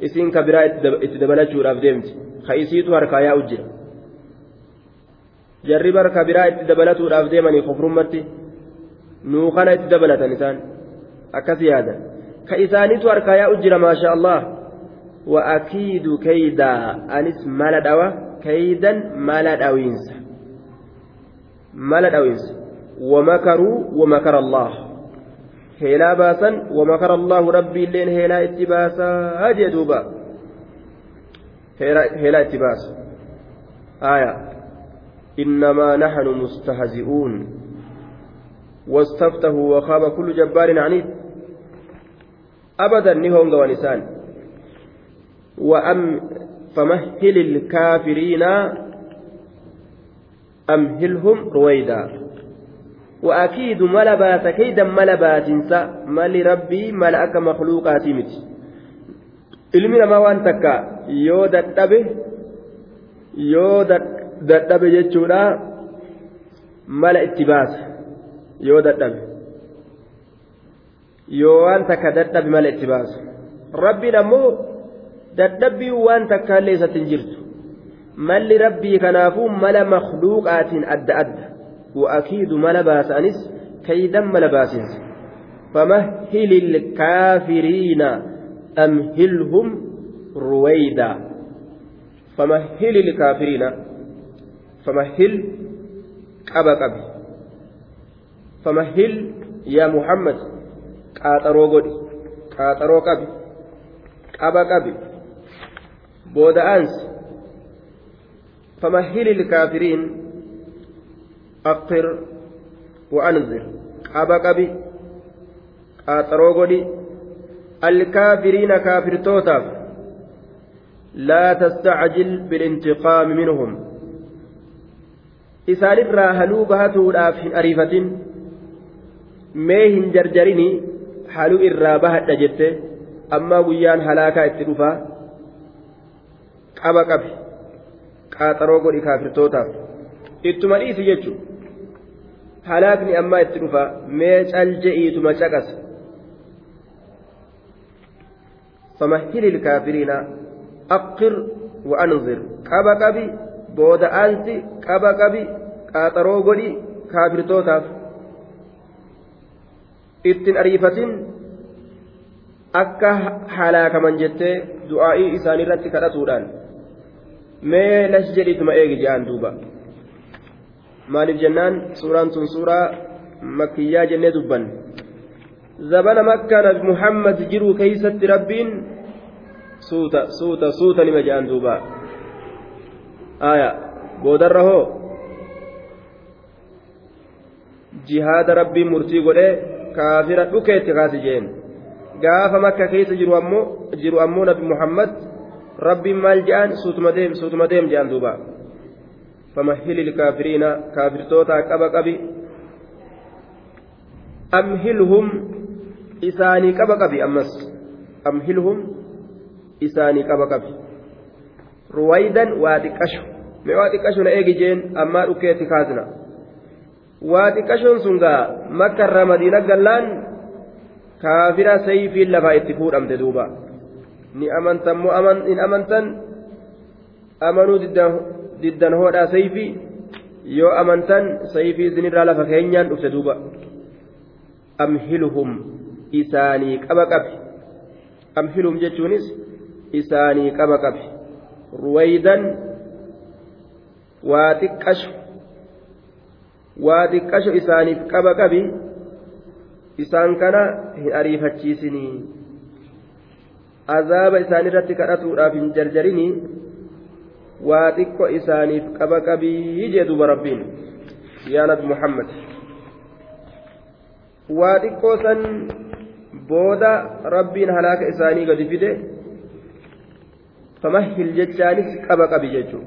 Isiin ka biraa itti dabalachuudhaaf deemti. Ka isiitu harkaa yaa'u jira. Jarri bar ka biraa itti dabalatuudhaaf deemanii kofrummatti nuu kana itti dabalatan isaan akkas yaadan isaaniitu harkaa yaa'u jira maasha allah wa'akiidu keeydaa anis mala dhawa keeydan mala dhawiinsa mala dhawiinsa ومكروا ومكر الله. هيلا باسا ومكر الله ربي اللين هيلا اتباسا. هاجي دوبا. هيلا اتباس. آية. إنما نحن مستهزئون. وخاب كل جبار عنيد. أبدا نهونغ ونسان وأم فمهل الكافرين أمهلهم رويدا. وأكيد ملباس كيدا ملباسنسا مال ربي ملأك مخلوقاتي متي ilmi namaa waan takka yoo dadhabe yoo dadhabe jechuudha mala itti baasa yoo yoo waan takka dadhabe mala itti baasa rabbiin ammoo dadhabbii waan takka illee isatti hin jirtu malli rabbii kanaafuu mala makluuqaatiin adda adda وأكيد ملا باسانس كيدا ملا باسنس فمهل الكافرين أمهلهم رويدا فمهل الكافرين فمهل قبا قبي فمهل يا محمد qaaxaroo godhi. Qaaxaroo qabi. Qaba qabi. Booda aansi famahili ilkaafiriin aqir wa'anzir qaba qabi. Qaaxaroo godhi. Alkaafiriina kaafirtootaaf. Laa tastacjil bilintiqaami minhum. Isaanirraa haluu bahatuudhaaf hin ariifatin. Mee hin jarjarinii haluu irraa bahadha jette ammaa guyyaan halaakaa itti dhufaa qaba qabi qaaxaroo godhi kaafirtootaaf. Ittuma dhiisi jechuun halaakni ammaa itti dhufa mee calje'iituma caqasa famahili ilkaafiriina aqir wa waanzir qaba qabi booda aansi qaba qabi qaaxaroo godhi kaafirtootaaf. Ittin ariifatin akka halaakaman jettee du'aa'ii isaanii irratti kadhatuudhaan mee las jedhituma eegi jedhan duuba. Maaliif jennaan? Suuraan tun suuraa makkiyyaa jennee dubbanne zabana makkaa nabi muhammad jiruu keeysatti rabbiin suuta suuta suuta nima jedhan duuba. Aya boodarra hoo? Jihaada rabbiin murtii godhee kaafira dhukeetti kaasi jeen. Gaafa makka keessa jiru ammoo jiru ammoo nabi muhammad rabbiin maal jedhan suutuma deem suutuma deem jedhan duuba. Famahili ilkaafiriina kaafirtoota qaba qabi. Amhilhum isaanii qaba qabi ammas. Amhilhum isaanii qaba qabi. Ruwaydan waa xiqqasho mee waa xiqqasho na eegi jeen ammaa dhukkeetti kaasna waa xiqqashoon sun gaa makka irraa madiina gallaan kaafira sayfiin lafaa itti fuudhamte duuba ni amantan moo hin amantan amanuu diddan hoodhaa sayfii yoo amantan sayfii isinirraa lafa keenyaan dhufte duuba amhiluhum isaanii qaba qabi amhiluhum jechuunis isaanii qaba qabi ruwaydan waa xiqqasho waa xiqqasho isaaniif qaba qabi isaan kana hin ariifachiisinii. Azaaba isaanirratti kadhatuudhaaf hin jarjarinii waa xiqqo isaaniif qaba qabii jee duba rabbiin. Yaa nabi muhammad. Waa xiqqoo san booda rabbiin halaaka isaanii gadi fide famahil jechaanis qaba qabi jechuu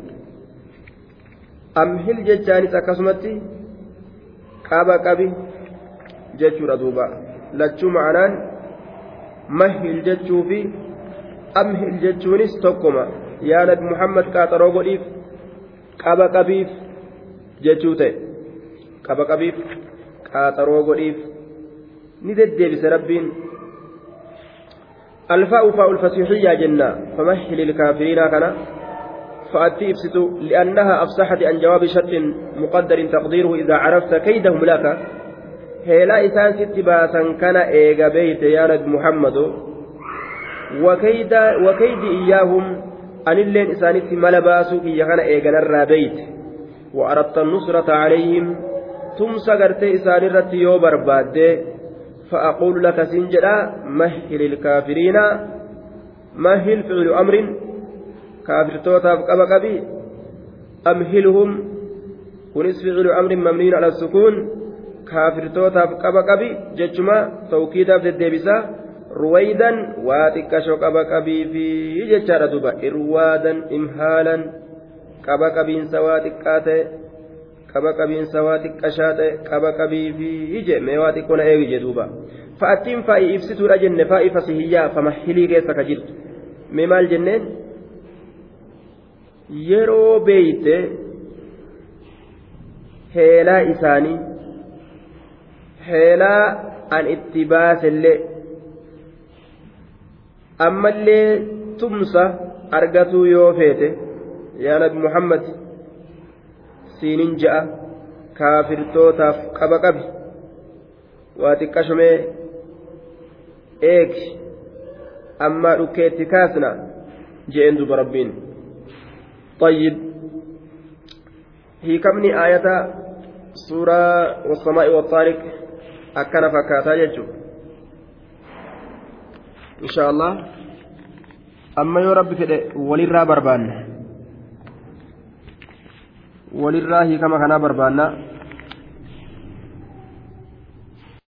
amhil jechaanis akkasumatti qaba qabi jechuudha duuba lachuu ma'anaan mahil jechuu fi amhil jechuunis tokkuma yaa nabi muhammad qaaxaroo godhiif qaba qabiif jechuu ta'e qaba qabiif qaaxaroo godhiif ni deddeebise rabbiin الفاء فاء الفسيحية جنة فمهل الكافرين كان فأتي إبسط لأنها أفصحت عن جواب شرط مقدر تقديره إذا عرفت كيدهم لك هلا إسان ست باسا كان إيغا بيت يا نبي محمد. وكيد وكيد إياهم أن اللين إسانت ملا باسو كي كان إيغا نرى بيت. وأردت النصرة عليهم. ثم سقرت إسان الرت يو برباد. فأقول لك سنجلا مهل الكافرين. مهل فعل أمر. كافر توتا قبا قبي أمهلهم كنس فعل أمر مبني على السكون كافر توتا قبا قبي ججما توكيدا في الدبسة رويدا واتكشو قبا قبي في ججارة دوبا إروادا إمهالا قبا قبين سواتكاته qaba qabiinsa waa xiqqashaa ta'e qaba qabii fi ije mee waa xiqqoo na eegi jedhuuba fa'attiin fa'i ibsituudha jenne fa'i fasihiyyaa famahilii keessa ka jirtu mee maal jenneen Yeroo beeyte heelaa isaanii heelaa an itti baasellee ammallee tumsa argatuu yoo feete yaa nabi muhammad siinin ja'a kaafirtootaaf qaba qabi waa xiqqashumee eegi ammaa dhukkeetti kaasna je'een duba rabbiin طيب. هي كمني آية سورة والسماء والطارق. أكن فكاتا يجو. إن شاء الله. أما يا رب كده وللرا بربان. walirraa hiikama kanaa barbaanna